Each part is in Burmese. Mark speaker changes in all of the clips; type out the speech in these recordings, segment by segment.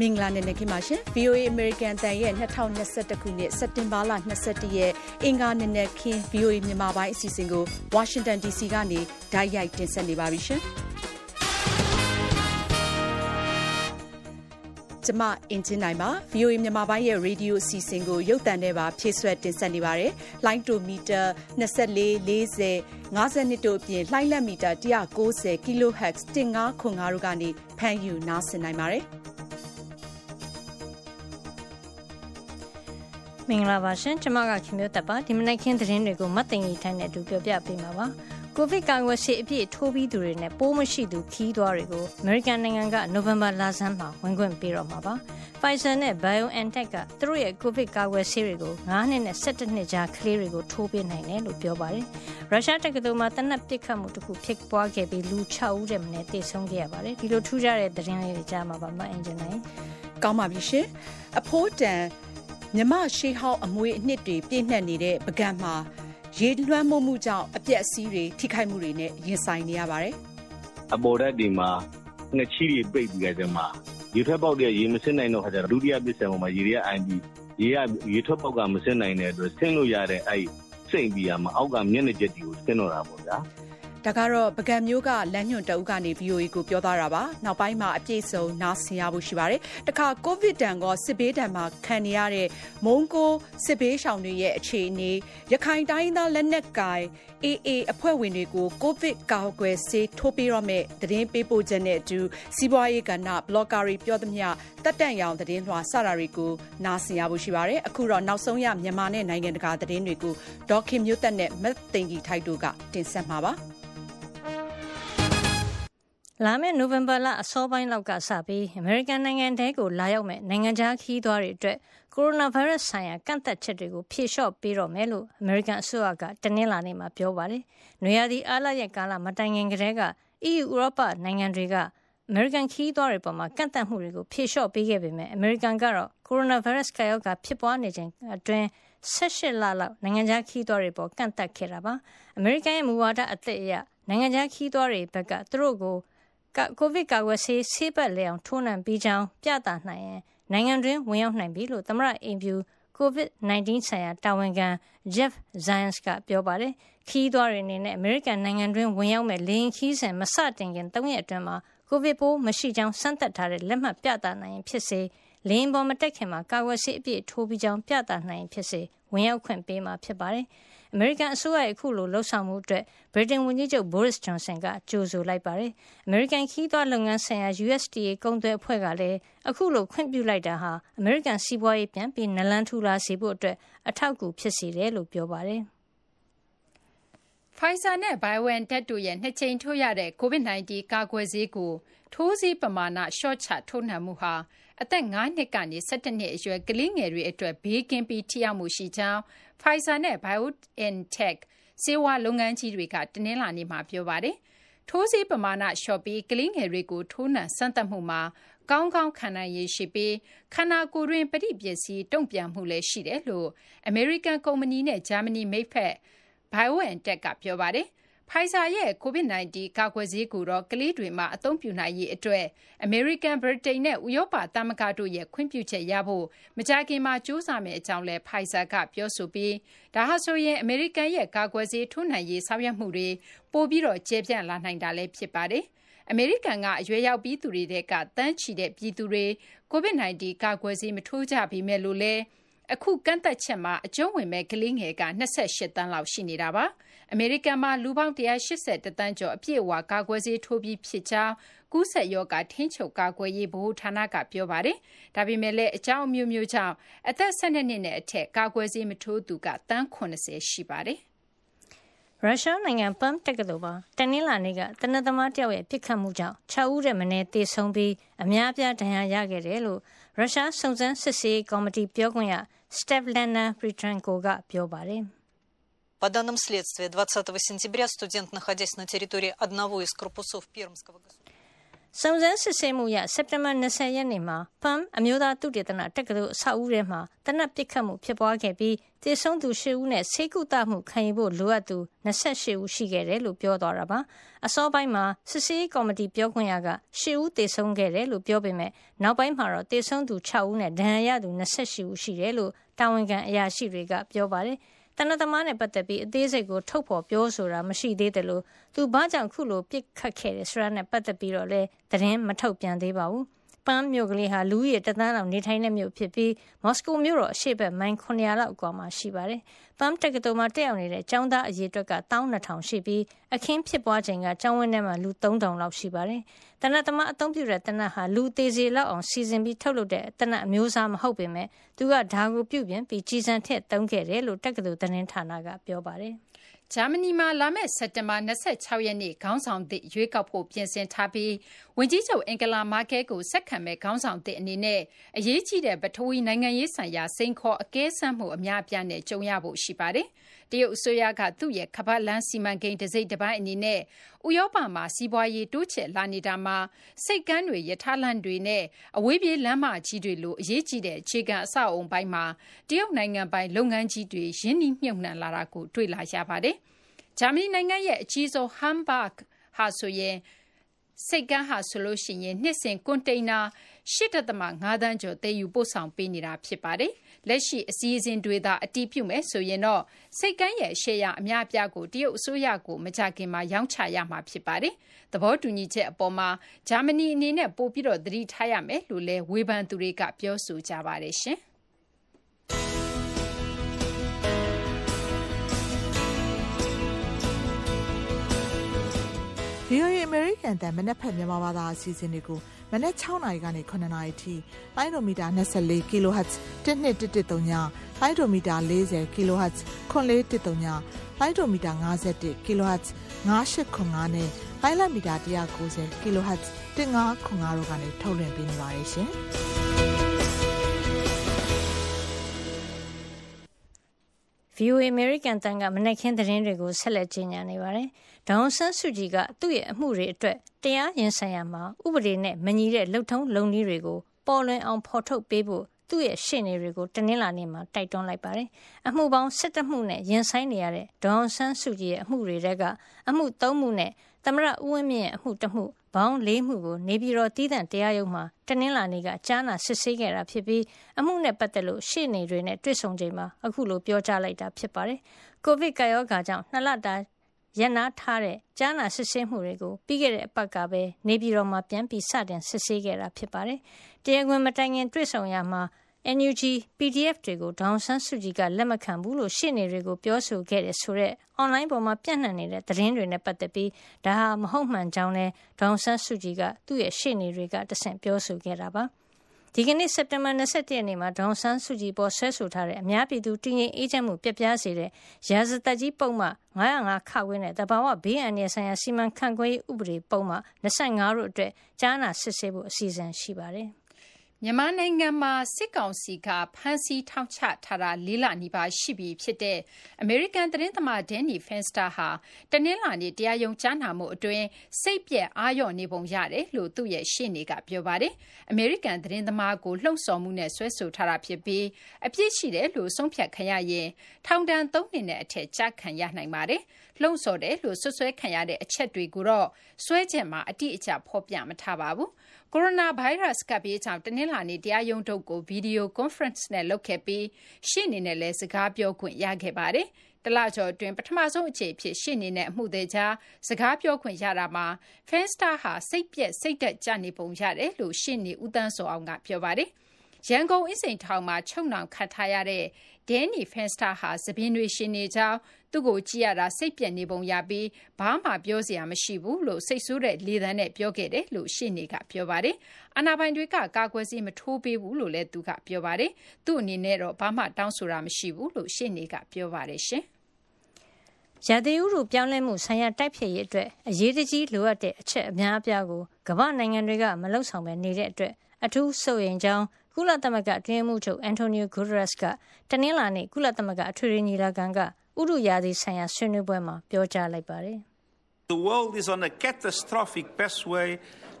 Speaker 1: မင်္ဂလာနေ့နေ့ခင်ပါရှင် VOA American တန်ရဲ့2021ခုနှစ်စက်တင်ဘာလ22ရက်အင်္ဂါနေ့နေ့ခင် VOA မြန်မာပိုင်းအစီအစဉ်ကို Washington DC ကနေဓာတ်ရိုက်တင်ဆက်နေပါပြီရှင်ကျမအင်ဂျင်နိုင်ပါ VOA မြန်မာပိုင်းရဲ့ Radio အစီအစဉ်ကိုရုပ်သံနဲ့ပါဖြည့်ဆွတ်တင်ဆက်နေပါတယ်။ line to meter 24 40 52တို့အပြင်လှိုင်းလက်မီတာ190 kHz 1505တို့ကနေဖမ်းယူနားဆင်နိုင်ပါတယ်။
Speaker 2: မင်္ဂလာပါရှင်ကျမကခင်မျိုးတက်ပါဒီမနက်ခင်းသတင်းတွေကိုမတ်တင်ကြီးထိုင်းနဲ့အတူပြောပြပေးမှာပါကိုဗစ်ကာကွယ်ဆေးအပြည့်ထိုးပြီးသူတွေနဲ့ပိုးမရှိသူခီးသွားတွေကိုအမေရိကန်နိုင်ငံကနိုဝင်ဘာလဆန်းမှာဝင်ခွင့်ပေးတော့မှာပါ Pfizer နဲ့ BioNTech ကသူတို့ရဲ့ကိုဗစ်ကာကွယ်ဆေးတွေကို9နှစ်နဲ့17နှစ်ကြားကလေးတွေကိုထိုးပေးနိုင်တယ်လို့ပြောပါတယ်ရုရှားတက္ကသိုလ်မှာတနက်ပစ်ခတ်မှုတစ်ခုဖြစ်ပွားခဲ့ပြီးလူ6ဦးတဲ့မနေ့တေဆုံးခဲ့ရပါတယ်ဒီလိုထူးခြားတဲ့သတင်းလေးတွေကြားမှာပါမအင်ဂျင်နိုင်
Speaker 1: ကောင်းပါပြီရှင်အဖိုးတန် မြမရှေးဟောင်းအမွေအနှစ်တွေပြည့်နှက်နေတဲ့ပကံမှာရေလွှမ်းမိုးမှုကြောင့်အပြက်အစည်းတွေထိခိုက်မှုတွေနဲ့ရင်ဆိုင်နေရပါတယ်။
Speaker 3: အပေါ်ဓာတ်ဒီမှာငချီတွေပိတ်ပြီးကြတဲ့မှာရေထွက်ပေါက်တွေရေမစစ်နိုင်တော့ခါကျတော့ဒုတိယပစ္စံပေါ်မှာရေတွေကအိုင်ပြီးရေကရေထွက်ပေါက်ကမစစ်နိုင်တဲ့အတွက်ဆင်းလို့ရတဲ့အဲ့စိတ်ပြီးရမှာအောက်ကမျက်နှာကျက်တွေကိုဆင်းတော့တာပေါ့ဗျာ။
Speaker 1: ဒါကတော့ပကံမျိုးကလမ်းညွှန်တအုပ်ကနေ VOA ကိုပြောသားတာပါနောက်ပိုင်းမှာအပြည့်စုံနားဆင်ရဖို့ရှိပါတယ်တခါကိုဗစ်တန်ကစစ်ဘေးတန်မှာခံနေရတဲ့မုံကိုစစ်ဘေးရှောင်တွေရဲ့အခြေအနေရခိုင်တိုင်းသားလက်နက်ကိုင် AA အဖွဲ့ဝင်တွေကိုကိုဗစ်ကာကွယ်ဆေးထိုးပေးရမယ့်သတင်းပေးပို့ချက်နဲ့အတူစီးပွားရေးကဏ္ဍဘလော့ဂါတွေပြောသမျှတက်တန့်ရောင်သတင်းလွှာစတာတွေကိုနားဆင်ရဖို့ရှိပါတယ်အခုတော့နောက်ဆုံးရမြန်မာနဲ့နိုင်ငံတကာသတင်းတွေကိုဒေါခင်မျိုးသက်နဲ့မတ်သိန်ကြီးထိုက်တို့ကတင်ဆက်မှာပါ
Speaker 2: လာမယ့်နိုဝင်ဘာလအစောပိုင်းလောက်ကစပြီးအမေရိကန်နိုင်ငံထဲကိုလာရောက်မယ့်နိုင်ငံခြားခရီးသွားတွေအတွက်ကိုရိုနာဗိုင်းရပ်စ်ဆိုင်ရာကန့်သတ်ချက်တွေကိုဖြေလျှော့ပေးတော့မယ်လို့အမေရိကန်အစိုးရကတနင်္လာနေ့မှာပြောပါတယ်။နွေရာသီအားလပ်ရက်ကာလမတိုင်ခင်ကတည်းက EU ဥရောပနိုင်ငံတွေကအမေရိကန်ခရီးသွားတွေပေါ်ကန့်သတ်မှုတွေကိုဖြေလျှော့ပေးခဲ့ပေမယ့်အမေရိကန်ကတော့ကိုရိုနာဗိုင်းရပ်စ်ကပ်ရောဂါဖြစ်ပွားနေချိန်အတွင်း၁၈လလောက်နိုင်ငံခြားခရီးသွားတွေအပေါ်ကန့်သတ်ခဲ့တာပါ။အမေရိကန်ရဲ့မူဝါဒအသစ်အရနိုင်ငံခြားခရီးသွားတွေဘက်ကသူတို့ကို ကိုဗစ်ကာကွယ်ဆေးဆေးပတ်လည်အောင်ထိုးနှံပြီးကြောင်းပြသနိုင်ရင်နိုင်ငံတွင်းဝင်ရောက်နိုင်ပြီလို့သမ္မတအိမ်ဖြူ COVID-19 ဆိုင်ရာတာဝန်ခံ Jeff Zients ကပြောပါတယ်။ခီးသွားတွေအနေနဲ့အမေရိကန်နိုင်ငံတွင်းဝင်ရောက်မဲ့လေရင်ခီးစဉ်မစတင်ခင်၃ရက်အတွင်းမှာကိုဗစ်ပိုးမရှိကြောင်းစမ်းသပ်ထားတဲ့လက်မှတ်ပြသနိုင်ရင်ဖြစ်စေလေရင်ပေါ်မတက်ခင်မှာကာကွယ်ဆေးအပြည့်ထိုးပြီးကြောင်းပြသနိုင်ရင်ဖြစ်စေဝင်ရောက်ခွင့်ပေးမှာဖြစ်ပါတယ်။ အမေရိကန်အစိုးရရဲ့အခုလိုလှုပ်ဆောင်မှုအတွက်ဗြိတိန်ဝန်ကြီးချုပ် Boris Johnson ကကြိုဆိုလိုက်ပါတယ်။အမေရိကန်ခီးသွွားလုပ်ငန်းဆိုင်ရာ USDA ကုန်သွယ်အဖွဲ့ကလည်းအခုလိုခွင့်ပြုလိုက်တာဟာအမေရိကန်စီးပွားရေးပြန်ပြီးနလန်ထူလာစေဖို့အတွက်အထောက်အကူဖြစ်စေတယ်လို့ပြောပါတယ်။
Speaker 4: Pfizer နဲ့ BioNTech တို့ရဲ့နှစ်ကြိမ်ထိုးရတဲ့ COVID-19 ကာကွယ်ဆေးကိုထိုးဆေးပမာဏလျှော့ချထိုးနှံမှုဟာအသက်၅နှစ်ကနေ၁၁နှစ်အရွယ်ကလေးငယ်တွေအတွက်ဘေးကင်းပြီးထိရောက်မှုရှိကြောင်း Pfizer နဲ့ BioNTech ဆေးဝါးလုပ်ငန်းကြီးတွေက တနင်္လာနေ့မှာ ပြောပါတယ်။ထိုးဆေးပမာဏ လျှော့ပြီး ကလေးငယ်တွေကို ထိုးနှံစမ်းသပ်မှုမှာ ကောင်းကောင်း ခံနိုင်ရည်ရှိပြီး ခန္ဓာကိုယ်တွင်း ပဋိပစ္စည်းတုံ့ပြန်မှုလည်း ရှိတယ်လို့ အမေရိကန်ကုမ္ပဏီနဲ့ ဂျာမနီမိတ်ဖက် BioNTech က ပြောပါတယ်။ Pfizer ရဲ့ COVID-19 ကာကွယ်ဆေးကိုတော့ ကလေးတွေမှာ အသုံးပြုနိုင်ရေးအတွက် အမေရိကန်၊ဗြိတိန်နဲ့ ဥရောပသမဂ္ဂတို့ရဲ့ ခွင့်ပြုချက်ရဖို့ မကြာခင်မှာ ကြိုးစားမယ့်အကြောင်းလည်း Pfizer က ပြောဆိုပြီး ဒါဟာဆိုရင် အမေရိကန်ရဲ့ ကာကွယ်ဆေးထိုးနှံရေး ဆောင်ရွက်မှုတွေ ပိုပြီး ကျယ်ပြန့်လာနိုင်တာလည်း ဖြစ်ပါတယ်။အမေရိကန်က အရွယ်ရောက်ပြီးသူတွေထဲက သန်းချီတဲ့ ပြည်သူတွေ COVID-19 ကာကွယ်ဆေး မထိုးကြပေမယ့်လို့လည်း အခု ကန့်သတ်ချက်မှာ အကျုံးဝင်မယ့် ကလေးငယ်က ၂၈ သန်းလောက် ရှိနေတာပါ။ အမေရိကန်မှာ လူပေါင်း ၁၈၁ သန်းကျော် အပြည့်အဝ ကာကွယ်ဆေးထိုးပြီးဖြစ်ကြောင်း ကူးစက်ရောဂါ ထိန်းချုပ်ကာကွယ်ရေး ဗဟိုဌာနက ပြောပါတယ်။ဒါပေမယ့်လည်း အကြောင်းအမျိုးမျိုးကြောင့် အသက် ၁၂ နှစ်နဲ့ အထက် ကာကွယ်ဆေး မထိုးသူက သန်း ၇၀ ရှိပါတယ်။
Speaker 2: ရုရှားနိုင်ငံပမ်တက္ကသိုလ်မှာ တနင်္လာနေ့က သေနတ်သမားတယောက်ရဲ့ ပစ်ခတ်မှုကြောင့် ၆ ဦးထက်မနည်း သေဆုံးပြီး အများအပြား ဒဏ်ရာရခဲ့တယ်လို့ ရုရှားစုံစမ်းစစ်ဆေးရေးကော်မတီ ပြောခွင့်ရ Svetlana Petrenko က ပြောပါတယ်။
Speaker 5: По данным следствия, 20 сентября студент, находясь на территории одного из корпусов Пермского государства...
Speaker 2: စုံစမ်းစစ်ဆေးမှုရစက်တင်ဘာ20ရက်နေ့မှာ PAM အမျိုးသားသုတေသနတက္ကသိုလ်အဆောက်အဦထဲမှာတနက်ပစ်ခတ်မှုဖြစ်ပွားခဲ့ပြီးတေဆုံးသူ၈ဦးနဲ့ဆေးကုသမှုခံယူဖို့လိုအပ်သူ28ဦးရှိခဲ့တယ်လို့ပြောသွားတာပါအစောပိုင်းမှာစစ်ဆေးကော်မတီပြောခွင့်ရက၈ဦးတေဆုံးခဲ့တယ်လို့ပြောပေမဲ့နောက်ပိုင်းမှာတော့တေဆုံးသူ6ဦးနဲ့ဒဏ်ရာရသူ28ဦးရှိတယ်လို့တာဝန်ခံအရာရှိတွေကပြောပါတယ် တနသမားနဲ့ပတ်သက်ပြီး အသေးစိတ်ကို ထုတ်ဖော်ပြောဆိုတာ မရှိသေးတယ်လို့သူဘာကြောင့်ခုလိုပြစ်ခတ်ခဲ့တယ် ဆိုတာနဲ့ ပတ်သက်ပြီးတော့လည်း သတင်းမထုတ်ပြန်သေးပါဘူး ပန်းမြို့ကလေးဟာ လူကြီးတသန်းလောက် နေထိုင်တဲ့မြို့ဖြစ်ပြီး မော်စကိုမြို့တော် အရှေ့ဘက် မိုင်900လောက် အကွာမှာ ရှိပါတယ်။ပန်းတက္ကသိုလ်မှာ တက်ရောက်နေတဲ့ ကျောင်းသား အရေအတွက်က12000ရှိပြီး အခင်းဖြစ်ပွားချိန်က ကျောင်းဝင်းထဲမှာ လူ3000လောက် ရှိပါတယ်။တနတ်သမား အသုံးပြုတဲ့တနတ်ဟာ လူသေးစီလောက်အောင် စီစဉ်ပြီး ထုတ်လုပ်တဲ့တနတ်အမျိုးအစား မဟုတ်ပေမဲ့သူကဓာကို ပြုပြင်ပြီးကြီးစံထက်သုံးခဲ့တယ်လို့ တက္ကသိုလ်သတင်းဌာနက ပြောပါတယ်။
Speaker 4: ဂျာမနီမှာ လာမယ့် စက်တင်ဘာ ၂၆ ရက်နေ့ ခေါင်းဆောင်သစ် ရွေးကောက်ဖို့ ပြင်ဆင်ထားပြီး ဝန်ကြီးချုပ်အင်ဂလာမာကဲလ်ကို ဆက်ခံမယ့် ခေါင်းဆောင်သစ် အနေနဲ့ အရေးကြီးတဲ့ ပထဝီ နိုင်ငံရေးဆိုင်ရာ စိန်ခေါ် အကဲစမ်းမှု အများအပြားနဲ့ ကြုံရဖို့ ရှိပါတယ်။ တရုတ်အစိုးရက သူ့ရဲ့ ခါးပတ်လမ်းစီမံကိန်း တစိတ်တပိုင်းအနေနဲ့ ဥရောပမှာ စီးပွားရေး တိုးချဲ့လာနေတာမှာ ဆိပ်ကမ်းတွေ၊ရထားလမ်းတွေနဲ့ အဝေးပြေးလမ်းမကြီးတွေလို အရေးကြီးတဲ့ အခြေခံအဆောက်အအုံပိုင်းမှာ တရုတ်နိုင်ငံပိုင် လုပ်ငန်းကြီးတွေ ရင်းနှီးမြှုပ်နှံလာတာကို တွေ့လာရပါတယ်။ဂျာမနီနိုင်ငံရဲ့ အကြီးဆုံး Hamburg ဟာဆိုရင်ဆိပ်ကမ်းဟာဆိုရင် နှစ်စဉ် ကွန်တိန်နာ ၈.၅ သန်းကျော် သယ်ယူပို့ဆောင်ပေးနေတာ ဖြစ်ပါတယ်။ လက်ရှိအစီအစဉ်တွေသာ အတည်ပြုမယ်ဆိုရင်တော့ ဆိပ်ကမ်းရဲ့ ရှယ်ယာအများအပြားကို တရုတ်အစိုးရကို မကြာခင်မှာ ရောင်းချရမှာ ဖြစ်ပါတယ်။သဘောတူညီချက်အပေါ်မှာ ဂျာမနီအနေနဲ့ ပိုပြီး သတိထားရမယ်လို့လည်း ဝေဖန်သူတွေက ပြောဆိုကြပါတယ်။
Speaker 5: VOA အမေရိကန်တန်မနက်ဖက်မြန်မာဘာသာအစီအစဉ်တွေကိုမနက်6နာရီကနေ9နာရီထိလိုင်းဒိုမီတာ24 kHz 1213ညလိုင်းဒိုမီတာ40 kHz 9413ညလိုင်းဒိုမီတာ51 kHz 9895နဲ့လိုင်းလမီတာ190 kHz 1505တို့ကနေထုတ်လွှင့်ပေးနေပါတယ်ရှင်။
Speaker 2: VOA American တန်ကမနက်ခင်းသတင်းတွေကိုဆက်လက်ကြီးညာနေပါတယ်။ ဒေါန်ဆန်းစုကြည်က သူ့ရဲ့အမှုတွေအတွက် တရားရင်ဆိုင်ရာမှာ ဥပဒေနဲ့မညီတဲ့လှုပ်ထုံးလုံနည်းတွေကို ပေါ်လွင်အောင် ဖော်ထုတ်ပေးဖို့ သူ့ရဲ့ရှေ့နေတွေကို တနင်္လာနေ့မှာ တိုက်တွန်းလိုက်ပါတယ်။အမှုပေါင်း ၁၁ မှုနဲ့ ရင်ဆိုင်နေရတဲ့ ဒေါန်ဆန်းစုကြည်ရဲ့ အမှုတွေကအမှု ၃ မှုနဲ့ သမရဦးဝင်းမြင့်ရဲ့ အမှုတစ်မှုဘောင်းလေးမှုကို နေပြည်တော်တည်တံ့တရားရုံးမှာ တနင်္လာနေ့က ကြားနာစစ်ဆေးခဲ့တာဖြစ်ပြီး အမှုနဲ့ ပတ်သက်လို့ ရှေ့နေတွေနဲ့ တွေ့ဆုံချိန်မှာ အခုလို ပြောကြားလိုက်တာ ဖြစ်ပါတယ်။ကိုဗစ်ကာရောဂါကြောင့်နှစ်လတာ ရန်နာထားတဲ့ကြားနာစစ်ဆေးမှုတွေကိုပြီးခဲ့တဲ့အပတ်ကပဲနေပြည်တော်မှာပြန်ပြီးစတင်စစ်ဆေးခဲ့တာဖြစ်ပါတယ်။တရားခွင်မတိုင်ခင်တွေ့ဆုံရမှာ NUG PDF တွေကိုဒေါန်ဆန်းစုကြည်ကလက်မခံဘူးလို့ရှေ့နေတွေကိုပြောဆိုခဲ့တယ်ဆိုတော့အွန်လိုင်းပေါ်မှာပြန့်နှံ့နေတဲ့သတင်းတွေနဲ့ပတ်သက်ပြီးဒါဟာမဟုတ်မှန်ကြောင်းလဲဒေါန်ဆန်းစုကြည်ကသူ့ရဲ့ရှေ့နေတွေကတဆင့်ပြောဆိုခဲ့တာပါ ဒီကနေ့စက်တင်ဘာ27ရက်နေ့မှာဒေါန်ဆန်းစုကြည်ပေါ်ဆွဲဆိုထားတဲ့အများပြည်သူတည်ငြိမ်အေးချမ်းမှုပြပြစေတဲ့ရာဇသက်ကြီးပုံမှ905ခဝင်းနဲ့တဘာဝဘေးအန္တရာယ်ဆိုင်ရာစီမံခန့်ခွဲရေးဥပဒေပုံမှ25တို့အတွက်ကြားနာစစ်ဆေးဖို့အစီအစဉ်ရှိပါတယ်။
Speaker 4: မြန်မာနိုင်ငံမှာ စစ်ကောင်စီက ဖမ်းဆီး ထောင်ချထားတာ ၄ လနီးပါး ရှိပြီဖြစ်တဲ့ အမေရိကန် သတင်းသမား Danny Fenster ဟာ တနင်္လာနေ့ တရားရုံး ကြားနာမှုအတွင်း စိတ်ပျက် အားလျော့နေပုံရတယ်လို့ သူ့ရဲ့ ရှေ့နေက ပြောပါတယ်။အမေရိကန် သတင်းသမားကို လှုံ့ဆော်မှုနဲ့ စွဲဆိုထားတာ ဖြစ်ပြီး အပြစ်ရှိတယ်လို့ ဆုံးဖြတ်ခံရရင် ထောင်ဒဏ် ၃ နှစ်နဲ့ အထက် ကျခံရနိုင်ပါတယ်။လှုံ့ဆော်တယ်လို့ စွပ်စွဲခံရတဲ့ အချက်တွေကိုတော့ စွဲချက်မှာ အတိအကျ ဖော်ပြမထားပါဘူး ကိုရိုနာဗိုင်းရပ်စ် ကပ်ဘေးကြောင့် တနင်္လာနေ့ တရားရုံးထုတ်ကိုဗီဒီယိုကွန်ဖရင့်နဲ့ လုပ်ခဲ့ပြီး ရှေ့နေနဲ့လည်း စကားပြောခွင့်ရခဲ့ပါတယ်။တလကျော် အတွင်း ပထမဆုံး အကြိမ် အဖြစ် ရှေ့နေနဲ့ အမှုသည်ကြား စကားပြောခွင့်ရတာမှာ Fenster ဟာ စိတ်ပျက် စိတ်ဓာတ်ကျနေပုံရတယ်လို့ ရှေ့နေ ဦးသန်းစောအောင်က ပြောပါတယ်။ရန်ကုန် အင်းစိန်ထောင်မှာ ချုပ်နှောင်ခံထားရတဲ့ Danny Fenster ဟာသပင်တွေ ရှင်နေကြောင်း သူ့ကိုကြည့်ရတာ စိတ်ပျက်နေပုံရပြီး ဘာမှပြောစရာမရှိဘူးလို့ စိတ်ဆိုးတဲ့လေသံနဲ့ ပြောခဲ့တယ်လို့ ရှေ့နေက ပြောပါတယ်။အာဏာပိုင်တွေက ကာကွယ်ဆေး မထိုးပေးဘူးလို့လည်း သူက ပြောပါတယ်။သူ့အနေနဲ့တော့ ဘာမှ တောင်းဆိုတာမရှိဘူးလို့ ရှေ့နေက ပြောပါတယ်ရှင်။
Speaker 2: ရာသီဥတုပြောင်းလဲမှုဆိုင်ရာ တိုက်ဖျက်ရေးအတွက် အရေးတကြီးလိုအပ်တဲ့ အချက်အများအပြားကို ကမ္ဘာနိုင်ငံတွေက မလုံဆောင်ပဲနေတဲ့အတွက် အထူးစိုးရိမ်ကြောင်း ကုလသမဂ္ဂအတွင်းမှုချုပ်အန်တိုနီယိုဂူဒရက်စ်ကတနင်္လာနေ့ ကုလသမဂ္ဂ အထွေထွေညီလာခံက ဥရုရာသီဆိုင်ရာဆွေးနွေးပွဲမှာ ပြောကြားလိုက်ပါတယ်
Speaker 6: The world is on a catastrophic pathway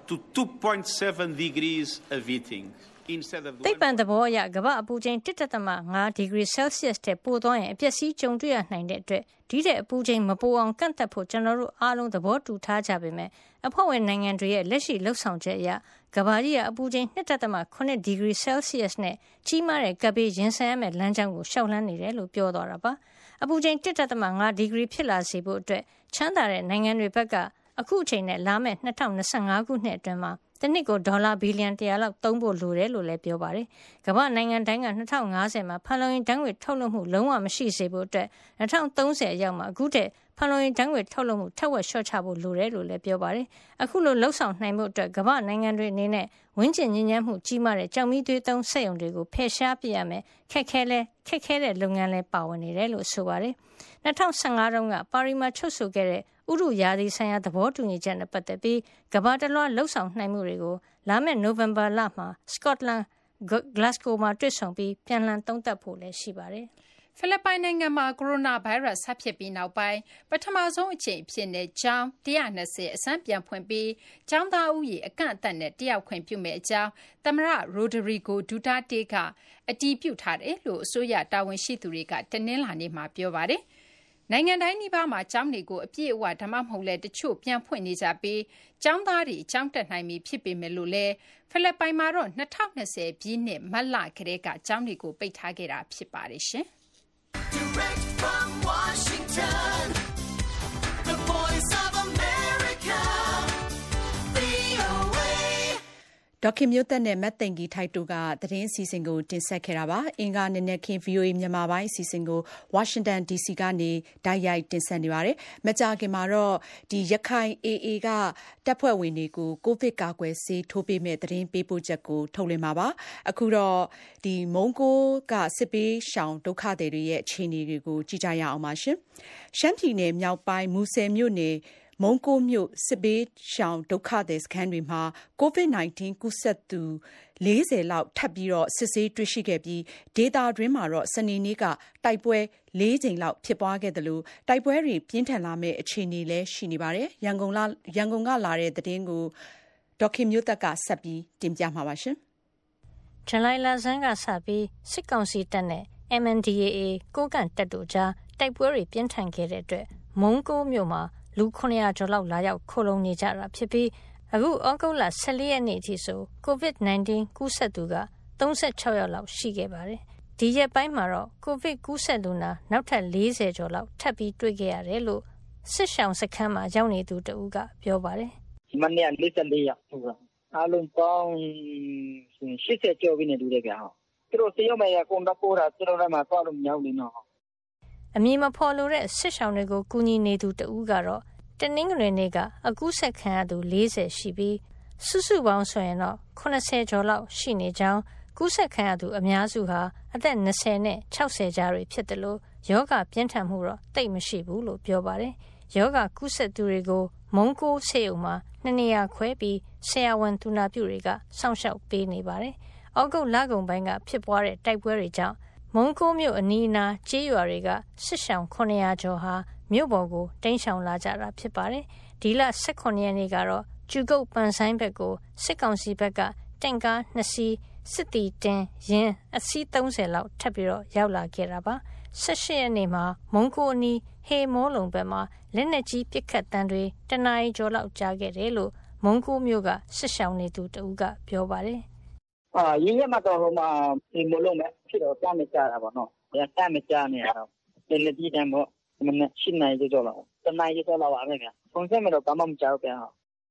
Speaker 6: to 2.7 degrees of heating.
Speaker 2: သိပ္ပံသဘောအရ ကမ္ဘာအပူချိန်1.5ဒီဂရီ Celsius တဲ့ပိုသွားရင် အပျက်စီးကြုံတွေ့ရနိုင်တဲ့အတွက် ဒီတဲ့အပူချိန် မပိုအောင် ကန့်သက်ဖို့ ကျွန်တော်တို့အားလုံး သဘောတူထားကြပေမဲ့အဖွဲ့ဝင်နိုင်ငံတွေရဲ့ လက်ရှိလှုပ်ဆောင်ချက်အရ ကမ္ဘာကြီးကအပူချိန်2.8ဒီဂရီ Celsius နဲ့ ကြီးမားတဲ့ ကပ်ဘေး ရင်ဆိုင်ရမယ့် လမ်းကြောင်းကိုရှောက်လန်းနေတယ် လို့ ပြောသွားတာပါ အပူချိန်1.5ဒီဂရီဖြစ်လာစေဖို့အတွက်ချမ်းသာတဲ့နိုင်ငံတွေဘက်ကအခုအချိန်နဲ့လာမယ့်2025ခုနှစ်အတွင်းမှာ တနှစ်ကိုဒေါ်လာဘီလီယံ100လောက်သုံးဖို့လိုတယ်လို့လည်းပြောပါတယ်။ကမ္ဘာနိုင်ငံတိုင်းက2050မှာဖန်လုံအိမ်ဓာတ်ငွေ့ထုတ်လွှတ်မှုလုံးဝမရှိစေဖို့အတွက်2030အရောက်မှာအခုတည်းဖန်လုံအိမ်ဓာတ်ငွေ့ထုတ်လွှတ်မှုထက်ဝက်လျှော့ချဖို့လိုတယ်လို့လည်းပြောပါတယ်။အခုလိုလှုပ်ဆောင်နိုင်မှုအတွက်ကမ္ဘာနိုင်ငံတွေအနေနဲ့ဝင်းကျင်ညဉ့်ညမ်းမှုကြီးမားတဲ့ကြောင်မီးသွေးသုံးစက်ရုံတွေကိုဖယ်ရှားပြရမယ်ခက်ခဲလဲခက်ခဲတဲ့လုပ်ငန်းလဲပါဝင်နေတယ်လို့ဆိုပါတယ်။2015တုန်းကပါရီမှာချုပ်ဆိုခဲ့တဲ့ ဥရုရာသီဆိုင်ရာသဘောတူညီချက်နဲ့ပတ်သက်ပြီးကမ္ဘာတလွှားလှုပ်ဆောင်နိုင်မှုတွေကိုလာမယ့်နိုဝင်ဘာလမှာစကော့တလန်ဂလက်စကိုမှာတွေ့ဆုံပြီးပြန်လှန်သုံးသပ်ဖို့လည်းရှိပါတယ်။
Speaker 4: ဖိလစ်ပိုင်နိုင်ငံမှာကိုရိုနာဗိုင်းရပ်စ်ဆဖြစ်ပြီးနောက်ပိုင်းပထမဆုံးအကြိမ်ဖြစ်တဲ့ကျောင်း120အစမ်းပြန်ဖွင့်ပြီးကျောင်းသားဦးရေအကန့်အသတ်နဲ့တယောက်ခွင့်ပြုမဲ့အကြောင်းသမရရိုဒရီဂိုဒူတာတေကအတီးပြုတ်ထားတယ်လို့အစိုးရတာဝန်ရှိသူတွေကတနင်္လာနေ့မှာပြောပါတယ်။ နိုင်ငံတိုင်းနီးပါးမှာ ကျောင်းတွေကို အပြည့်အဝ ဒါမှမဟုတ်လည်း တချို့ ပြန်ဖွင့်နေကြပြီး ကျောင်းသားတွေ ကျောင်းတက်နိုင်ပြီ ဖြစ်ပေမဲ့လို့လည်း ဖိလစ်ပိုင်မှာတော့2020ပြည့်နှစ် မတ်လကတည်းက ကျောင်းတွေကို ပိတ်ထားခဲ့တာ ဖြစ်ပါတယ်
Speaker 1: ဒေါခင်မျိုးသက်နဲ့မတ်သိန်ကြီးထိုက်တို့က သတင်းအစီအစဉ်ကို တင်ဆက်ခဲ့တာပါ အင်္ဂါနေ့နဲ့ခင် VOA မြန်မာပိုင်းအစီအစဉ်ကို Washington DC ကနေဓာတ်ရိုက်တင်ဆက်နေပါတယ် မကြာခင်မှာတော့ဒီရခိုင် AA က တပ်ဖွဲ့ဝင်တွေကို ကိုဗစ်ကာကွယ်ဆေးထိုးပေးမဲ့သတင်းပေးပို့ချက်ကို ထုတ်လွှင့်ပါပါ အခုတော့ဒီမုံကိုကစစ်ပေးရှောင်ဒုက္ခသည်တွေရဲ့ အခြေအနေတွေကို ကြည့်ကြရအောင်ပါရှင်ရှမ်းပြည်နယ်မြောက်ပိုင်း မူဆယ်မြို့နယ် မုံကိုမြို့စစ်ဘေးရှောင်ဒုက္ခသည်စခန်းတွေမှာ COVID-19 ကူးစက်သူ40လောက်ထပ်ပြီးစစ်ဆေးတွေ့ရှိခဲ့ပြီးဒေသတွင်းမှာတော့စနေနေ့ကတိုက်ပွဲ၄ကြိမ်လောက်ဖြစ်ပွားခဲ့သလိုတိုက်ပွဲတွေပြင်းထန်လာမယ့်အခြေအနေလည်းရှိနေပါတယ်။ရန်ကုန်ကလာတဲ့သတင်းကိုဒေါ်ခင်မျိုးသက်ကဆက်ပြီးတင်ပြမှာပါ။ဇူ
Speaker 2: လိုင်လဆန်းကစပြီးစစ်ကောင်စီတပ်နဲ့ MNDAA ကိုးကန့်တပ်တို့ကြားတိုက်ပွဲတွေပြင်းထန်ခဲ့တဲ့အတွက်မုံးကိုးမြို့မှာ လူ 900ကျော်လောက်လာရောက်ခိုလုံနေကြတာဖြစ်ပြီးအခုဩဂုတ်လ14ရက်နေ့အထိဆို COVID-19 ကူးစက်သူက36ယောက်လောက်ရှိခဲ့ပါတယ်။ဒီရက်ပိုင်းမှာတော့ COVID ကူးစက်လူနာနောက်ထပ်40ကျော်လောက်ထပ်ပြီးတွေ့ခဲ့ရတယ်လို့စစ်ဆောင်စခန်းမှာရောက်နေသူတဦးကပြောပါတယ်။
Speaker 7: ဒီမနေ့44ယောက်ဟုတ်လား။အားလုံးပေါင်း80ကျော်ပြီနေတူတယ်ဗျာ။သူတို့စရုံးမဲ့ရကုန်တော့ပို့တာသူတို့လည်းမသွားလို့မရောက်နေတော့
Speaker 2: အမည်မဖော်လိုတဲ့စစ်ဆောင်တွေကိုကူညီနေသူတဦးကတော့တနင်္ဂနွေနေ့ကအကူးဆက်ခံရသူ40ရှိပြီးစုစုပေါင်းဆိုရင်တော့80ကျော်လောက်ရှိနေကြောင်းကူးဆက်ခံရသူအများစုဟာအသက်20နဲ့60ကြားတွေဖြစ်တယ်လို့ယောဂပြင်းထန်မှုတော့တိတ်မရှိဘူးလို့ပြောပါတယ်။ယောဂကူးဆက်သူတွေကိုမုံကိုဆေးရုံမှာနှစ်နေရာခွဲပြီးဆရာဝန်သူနာပြုတွေကစောင့်ရှောက်ပေးနေပါတယ်။အောက်ကုတ်လကုံပိုင်းကဖြစ်ပွားတဲ့တိုက်ပွဲတွေကြောင့် မုံကိုမြို့အနီးအနားကျေးရွာတွေကစစ်ရှောင်900ကျော်ဟာမြို့ပေါ်ကိုတိမ်းရှောင်လာကြတာဖြစ်ပါတယ်။ဒီလ18ရက်နေ့ကတော့ကျူကုတ်ပန်ဆိုင်ဘက်ကိုစစ်ကောင်စီဘက်ကတင့်ကား2စီးစစ်တီတင်ရင်အစီး30လောက်ထပ်ပြီးတော့ရောက်လာခဲ့တာပါ။18ရက်နေ့မှာမုံကိုအနီးဟေမောလုံဘက်မှာလက်နက်ကြီးပစ်ခတ်တံတွေတနအီကျော်လောက်ကြားခဲ့တယ်လို့မုံကိုမျိုးကစစ်ရှောင်နေသူတဦးကပြောပါတယ်။
Speaker 7: အာရင်းရမှတော့ဟိုမှာဒီမလုံးမဲ့ဖြစ်တော့တမ်းမကြတာပေါ့နော်။အဲတမ်းမကြနေရတော့ဒီလက်ကြီးတမ်းပေါ့ မနေ့၈နိုင်ကျော်လောက် တနိုင်ကျော်လောက်ပါပဲဗျာ။ဖုန်ဆက်မတော့ ဘာမှမကြောက်ဗျာ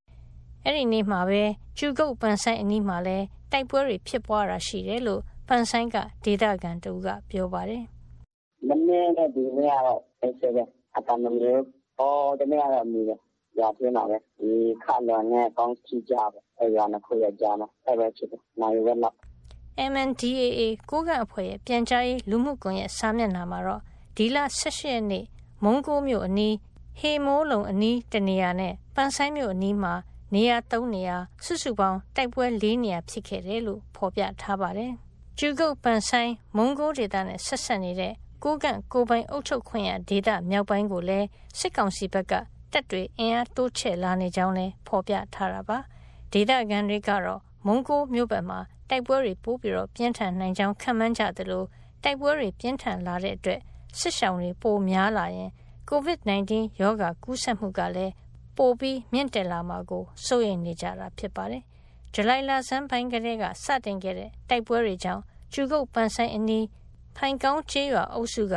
Speaker 7: ။
Speaker 2: အဲ့ဒီနေ့မှာပဲကျူကုတ်ပန်ဆိုင်အနီးမှာလဲတိုက်ပွဲတွေ ဖြစ်ပွားတာရှိတယ်လို့ပန်ဆိုင်ကဒေတာကန်တူကပြောပါတယ်။
Speaker 7: မနေ့ကဒီနေ့ကတော့အဲ့ဆက်ပဲအတမမျိုးအော်ဒီနေ့ကတော့ မြည်တယ်။ ရာပြင်းပါပဲဒီခါလွန်နဲ့ကောင်းချီကြပဲအဲရွာနှစ်ခုရဲ့ကြားမှာအဲပဲဖြစ်တယ်နိုင်ဝက်လောက်
Speaker 2: MNDAA ကိုကန့်အဖွဲ့ရဲ့ပြန်ကြားရေးလူမှုကွန်ရက်စာမျက်နှာမှာတော့ဒီလ18ရက်နေ့မုံကိုမြို့အနီးဟေမိုးလုံအနီးတနေရာနဲ့ပန်ဆိုင်မြို့အနီးမှာနေရာ3နေရာစုစုပေါင်းတိုက်ပွဲ4နေရာဖြစ်ခဲ့တယ်လို့ဖော်ပြထားပါတယ်။ကျူကုတ်ပန်ဆိုင်မုံကိုဒေသနဲ့ဆက်ဆက်နေတဲ့ကိုကန့်ကိုပိုင်အုပ်ချုပ်ခွင့်ရဒေသမြောက်ပိုင်းကိုလည်းစစ်ကောင်စီဘက်က တပ်တွေအင်အားတိုးချဲ့လာနေကြောင်းလည်းဖော်ပြထားတာပါဒေသခံတွေကတော့မုံကိုမြို့ဘက်မှာတိုက်ပွဲတွေပိုးပြီးတော့ပြင်းထန်နိုင်ကြောင်းခန့်မှန်းကြသလိုတိုက်ပွဲတွေပြင်းထန်လာတဲ့အတွက်စစ်ရှောင်တွေပိုများလာရင် COVID-19 ရောဂါကူးစက်မှုကလည်းပိုပြီးမြင့်တက်လာမှာကိုစိုးရိမ်နေကြတာဖြစ်ပါတယ်။ဇူလိုင်လဆန်းပိုင်းကလေးကစတင်ခဲ့တဲ့တိုက်ပွဲတွေကြောင့်ကျူကုတ်ပန်ဆိုင်အနီးဖိုင်ကောင်းကျေးရွာအုပ်စုက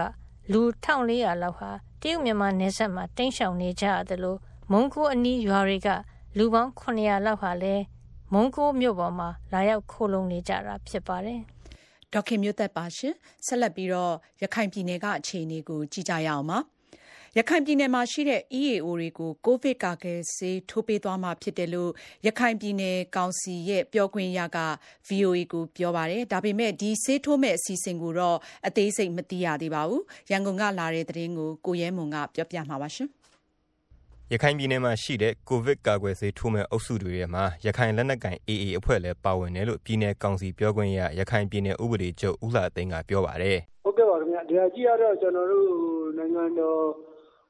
Speaker 2: လူ1400လောက်ဟာ တရုတ်မြန်မာနယ်စပ်မှာတိမ်းရှောင်နေကြရတယ်လို့မုံကိုအနီးရွာတွေက လူပေါင်း900လောက်ဟာလည်းမုံကိုမြို့ပေါ်မှာလာရောက်ခိုလုံနေကြတာဖြစ်ပါတယ်။
Speaker 1: ဒေါခင်မျိုးသက်ပါရှင်ဆက်လက်ပြီးတော့ရခိုင်ပြည်နယ်ကအခြေအနေကိုကြည့်ကြရအောင်ပါ။ ရခိုင်ပြည်နယ်မှာရှိတဲ့ EAO တွေကို ကိုဗစ်ကာကွယ်ဆေး ထိုးပေးသွားမှာဖြစ်တယ်လို့ ရခိုင်ပြည်နယ်ကောင်စီရဲ့ ပြောခွင့်ရက VOA ကို ပြောပါတယ်။ဒါပေမဲ့ဒီဆေးထိုးမဲ့အစီအစဉ်ကိုတော့ အသေးစိတ် မသိရသေးပါဘူး။ရန်ကုန်ကလာတဲ့သတင်းကို ကိုရဲမွန် ကပြောပြမှာပါ။
Speaker 8: ရခိုင်ပြည်နယ်မှာရှိတဲ့ ကိုဗစ်ကာကွယ်ဆေးထိုးမဲ့အုပ်စုတွေထဲမှာ ရခိုင်လက်နက်ကိုင် AA အဖွဲ့လည်း ပါဝင်တယ်လို့ ပြည်နယ်ကောင်စီပြောခွင့်ရ ရခိုင်ပြည်နယ် ဥပဒေချုပ် ဦးလှသိန်းက ပြောပါတယ်။
Speaker 9: ဟုတ်ကဲ့ပါခင်ဗျ။ဒီဟာကြီးကတော့ ကျွန်တော်တို့ နိုင်ငံတော်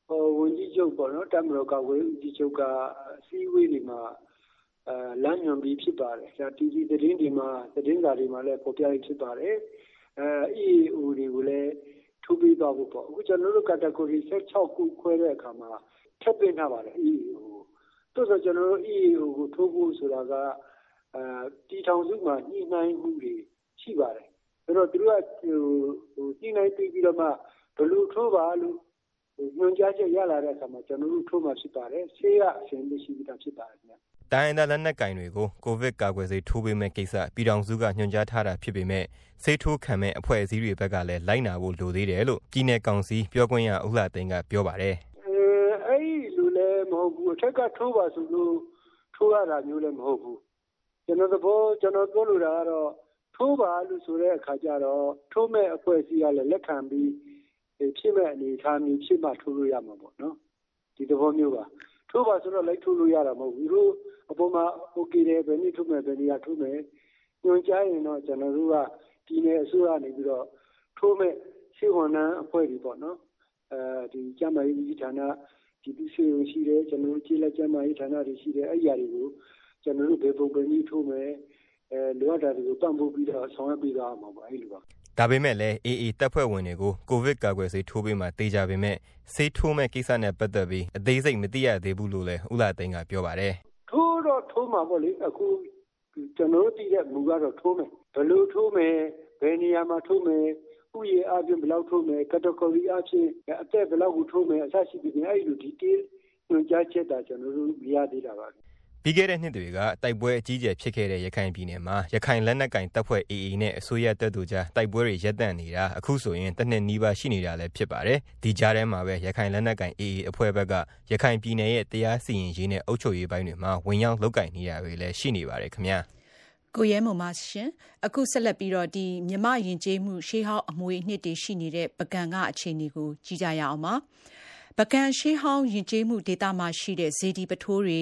Speaker 9: ဝန်ကြီးချုပ်ပေါ့နော် တပ်မတော်ကာကွယ်ရေးဦးစီးချုပ်က အစည်းအဝေးတွေမှာ လမ်းညွှန်ပြီးဖြစ်ပါတယ်။ TV သတင်းတွေမှာ သတင်းစာတွေမှာလည်း ဖော်ပြပြီးဖြစ်ပါတယ်။ EAO တွေကိုလည်း ထိုးပေးသွားဖို့ပေါ့။အခုကျနော်တို့ category ၁၆ ခုခွဲတဲ့အခါမှာ ထည့်သွင်းထားပါတယ် EAO ကို။သို့သော် ကျနော်တို့ EAO ကိုထိုးဖို့ဆိုတာက ပြည်ထောင်စုမှာ ညှိနှိုင်းမှုတွေရှိပါတယ်။ဆိုတော့ သူတို့က ညှိနှိုင်းပေးပြီးတော့မှ ဘယ်လိုထိုးပါလို့ ညွှန်ကြားချက်ရလာတဲ့အခါမှာကျနော်တို့ထိုးမှာဖြစ်ပါတယ်။ဆေးကအဆင်သင့်ရှိပြီးသားဖြစ်ပါတယ်ခင်ဗျ။”
Speaker 8: တိုင်းရင်းသားလက်နက်ကိုင်တွေကိုကိုဗစ်ကာကွယ်ဆေးထိုးပေးမယ့်ကိစ္စပြည်ထောင်စုကညွှန်ကြားထားတာဖြစ်ပေမဲ့ဆေးထိုးခံမယ့်အဖွဲ့အစည်းတွေဘက်ကလည်းလိုက်နာဖို့လိုသေးတယ်လို့ပြည်နယ်ကောင်စီပြောခွင့်ရဦးလှသိန်းကပြောပါတယ်။
Speaker 9: အဲဒီလိုလည်းမဟုတ်ဘူး။အထက်ကထိုးပါဆိုလို့ထိုးရတာမျိုးလည်းမဟုတ်ဘူး။ကျနော်ပြောလိုတာကတော့ထိုးပါလို့ဆိုတဲ့အခါကျတော့ထိုးမယ့်အဖွဲ့အစည်းကလည်းလက်ခံပြီး ဖြစ်မယ့်အနေအထားမျိုးဖြစ်မှထိုးလို့ရမှာပေါ့နော်။ဒီသဘောမျိုးပါ။ထိုးပါဆိုတော့လိုက်ထိုးလို့ရတာမဟုတ်ဘူး။သူတို့အပေါ်မှာအိုကေတယ်ဘယ်နေ့ထိုးမယ်ဘယ်နေရာထိုးမယ်ညွှန်ကြားရင်တော့ကျနော်တို့ကပြည်နယ်အစိုးရကနေပြီးတော့ထိုးမယ့်ဆေးဝန်ထမ်းအဖွဲ့တွေပေါ့နော်။ဒီကျန်းမာရေးဦးစီးဌာနပြည်သူ့ဆေးရုံရှိတယ်။ကျနော်တို့ကျေးလက်ကျန်းမာရေးဌာနတွေရှိတယ်။အဲဒီဟာတွေကိုကျနော်တို့ဘယ်ပုံဘယ်နည်းထိုးမယ်လိုအပ်တာတွေကိုပံ့ပိုးပြီးတော့ဆောင်ရွက်ပေးသွားရမှာပေါ့အဲဒီလိုပါ
Speaker 8: ဒါပေမဲ့လည်း AA တပ်ဖွဲ့ဝင်တွေကို ကိုဗစ်ကာကွယ်ဆေးထိုးပေးမှာသေချာပေမဲ့ ဆေးထိုးမဲ့ကိစ္စနဲ့ပတ်သက်ပြီး အသေးစိတ်မသိရသေးဘူးလို့လည်း ဦးလာသိန်းကပြောပါတယ်။
Speaker 9: ထိုးတော့ထိုးမှာပေါ့လေ အခု ကျွန်တော်တို့သိတဲ့မူကတော့ ထိုးမယ် ဘယ်လိုထိုးမယ် ဘယ်နေရာမှာထိုးမယ်ဥယျာဉ်အပြင်ဘယ်လောက်ထိုးမယ် category အပြင်အသက်ဘယ်လောက်ကို ထိုးမယ် အစရှိပြီးအဲ့လို detail ညွှန်ကြားချက်တာကျွန်တော်တို့ မရသေးတာပါ
Speaker 8: ပြီးခဲ့တဲ့နှစ်တွေကတိုက်ပွဲအကြီးအကျယ်ဖြစ်ခဲ့တဲ့ရခိုင်ပြည်နယ်မှာရခိုင်လက်နက်ကိုင်တပ်ဖွဲ့ AA နဲ့အစိုးရတပ်တို့ကြားတိုက်ပွဲတွေရပ်တန့်နေတာအခုဆိုရင်တစ်နှစ်နီးပါးရှိနေတာလည်းဖြစ်ပါတယ်။ဒီကြားထဲမှာပဲရခိုင်လက်နက်ကိုင် AA အဖွဲ့ဘက်ကရခိုင်ပြည်နယ်ရဲ့တရားစီရင်ရေးနဲ့အုပ်ချုပ်ရေးပိုင်းတွေမှာဝင်ရောက်လုပ်ကင်နေတာတွေလည်းရှိနေပါတယ်ခင်ဗျာ။
Speaker 1: ကိုရဲမုံမရှင်အခုဆက်လက်ပြီးတော့ဒီမြမယဉ်ကျေးမှုရှေးဟောင်းအမွေအနှစ်တွေရှိနေတဲ့ပကံကအခြေအနေကိုကြည့်ကြရအောင်ပါ။ ပုဂံရှေးဟောင်းယဉ်ကျေးမှုဒေသမှာရှိတဲ့ စေတီပုထိုးတွေ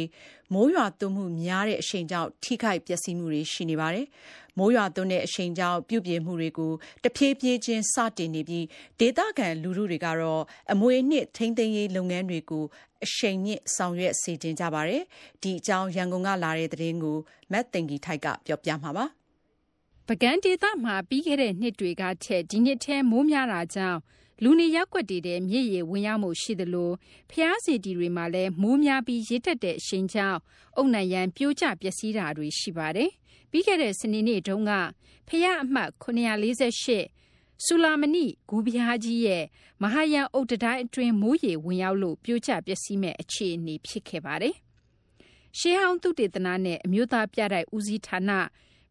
Speaker 1: မိုးရွာသွန်းမှုများတဲ့အရှိန်ကြောင့် ထိခိုက်ပျက်စီးမှုတွေရှိနေပါတယ်။မိုးရွာသွန်းတဲ့အရှိန်ကြောင့်ပြုပြင်မှုတွေကိုတဖြည်းဖြည်းချင်းစတင်နေပြီးဒေသခံလူထုတွေကတော့အမွေအနှစ်ထိန်းသိမ်းရေးလုပ်ငန်းတွေကိုအရှိန်မြင့်ဆောင်ရွက်စေချင်ကြပါတယ်။ဒီအကြောင်းရန်ကုန်ကလာတဲ့သတင်းကိုမသိင်္ဂီထိုက်ကပြောပြမှာပါ။
Speaker 4: ပုဂံဒေသမှာပြီးခဲ့တဲ့နှစ်တွေကထက်ဒီနှစ်ထဲမိုးများတာကြောင့် လူနေရပ်ကွက်တွေထဲမြစ်ရေဝင်ရောက်မှုရှိသလို ဘုရားစေတီတွေမှာလည်း မိုးများပြီး ရေတက်တဲ့အရှိန်ကြောင့် အုတ်နံရံပြိုကျပျက်စီးတာတွေရှိပါတယ်။ပြီးခဲ့တဲ့ စနေနေ့တုန်းက ဘုရားအမှတ်748ဆူလာမဏိ ဂူဘုရားကြီးရဲ့ မဟာယံအုတ်တတိုင်းအတွင်း မိုးရေဝင်ရောက်လို့ ပြိုကျပျက်စီးမဲ့အခြေအနေ ဖြစ်ခဲ့ပါတယ်။ရှေးဟောင်းသုတေသနနဲ့ အမျိုးသားပြတိုက်ဦးစီးဌာန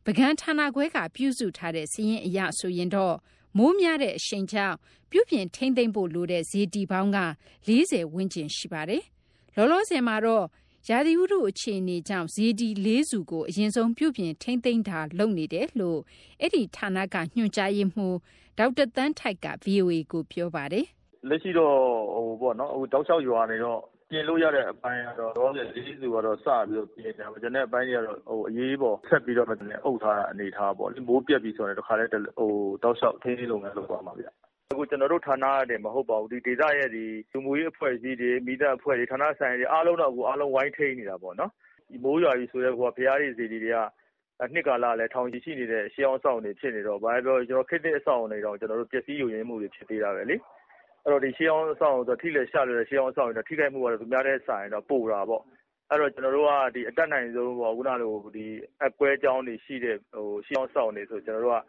Speaker 4: ပကံဌာနခွဲက ပြုစုထားတဲ့စည်ရင်အရဆိုရင်တော့ မိုးများတဲ့အရှိန်ကြောင့်ပြုပြင်ထိန်းသိမ်းဖို့လိုတဲ့ဈေးတီပေါင်းက40ဝန်းကျင်ရှိပါတယ်။လောလောဆယ်မှာတော့ရာသီဥတုအခြေအနေကြောင့်ဈေးတီ၄စုကိုအရင်ဆုံးပြုပြင်ထိန်းသိမ်းတာလုပ်နေတယ်လို့အဲ့ဒီဌာနကညွှန်ကြားရေးမှူးဒေါက်တာတန်းထိုက်က VOA ကိုပြောပါတယ်။
Speaker 10: လက်ရှိတော့ဟိုပေါ့နော်ဟိုတောက်လျှောက်ရွာနေတော့ ပြင်လို့ရတဲ့အပိုင်းကတော့တော့လေးစုကတော့ စပြီးတော့ ပြင်နေတာ။ကျန်တဲ့အပိုင်းတွေကတော့ဟိုအရေးပေါ် ဆက်ပြီးတော့ အုပ်ထားတာအနေထားပေါ့လေ။မိုးပြက်ပြီဆိုရင် တခါတည်းဟိုတောက်လျှောက် ထိန်းသိမ်းလုပ်ငန်း လုပ်သွားမှာဗျ အခုကျွန်တော်တို့ဌာနရတယ်မဟုတ်ပါဘူးဒီဒေသရဲ့ဒီလူမှုရေးအဖွဲ့အစည်းတွေမိသားအဖွဲ့တွေ ဌာနဆိုင်တွေ အားလုံးတော့အခုအားလုံးဝိုင်းထိန်းနေတာပေါ့နော်ဒီမိုးရွာပြီဆိုတဲ့ကွာဖရားတွေစီတွေက နှစ်ကာလလည်း ထောင်ချီရှိနေတဲ့ ရှေးအောင်ဆောင်တွေ ဖြစ်နေတော့ ဘာပြောကျွန်တော်ခစ်တဲ့အဆောင်တွေတော့ကျွန်တော်တို့ပျက်စီးယိုယွင်းမှုတွေ ဖြစ်သေးတာပဲလေ အဲ့တော့ဒီရှေးအောင်ဆောင်ဆိုထိလက်ရှာလို့ရှေးအောင်ဆောင်တွေထိခိုက်မှုကတော့ သူများတဲ့ဆိုင်တော့ ပို့တာပေါ့ အဲ့တော့ ကျွန်တော်တို့ကဒီအတက်နိုင်ဆုံးပေါ့ခုနလိုဒီအကွဲကြောင်းတွေရှိတဲ့ဟိုရှေးအောင်ဆောင်တွေဆို ကျွန်တော်တို့က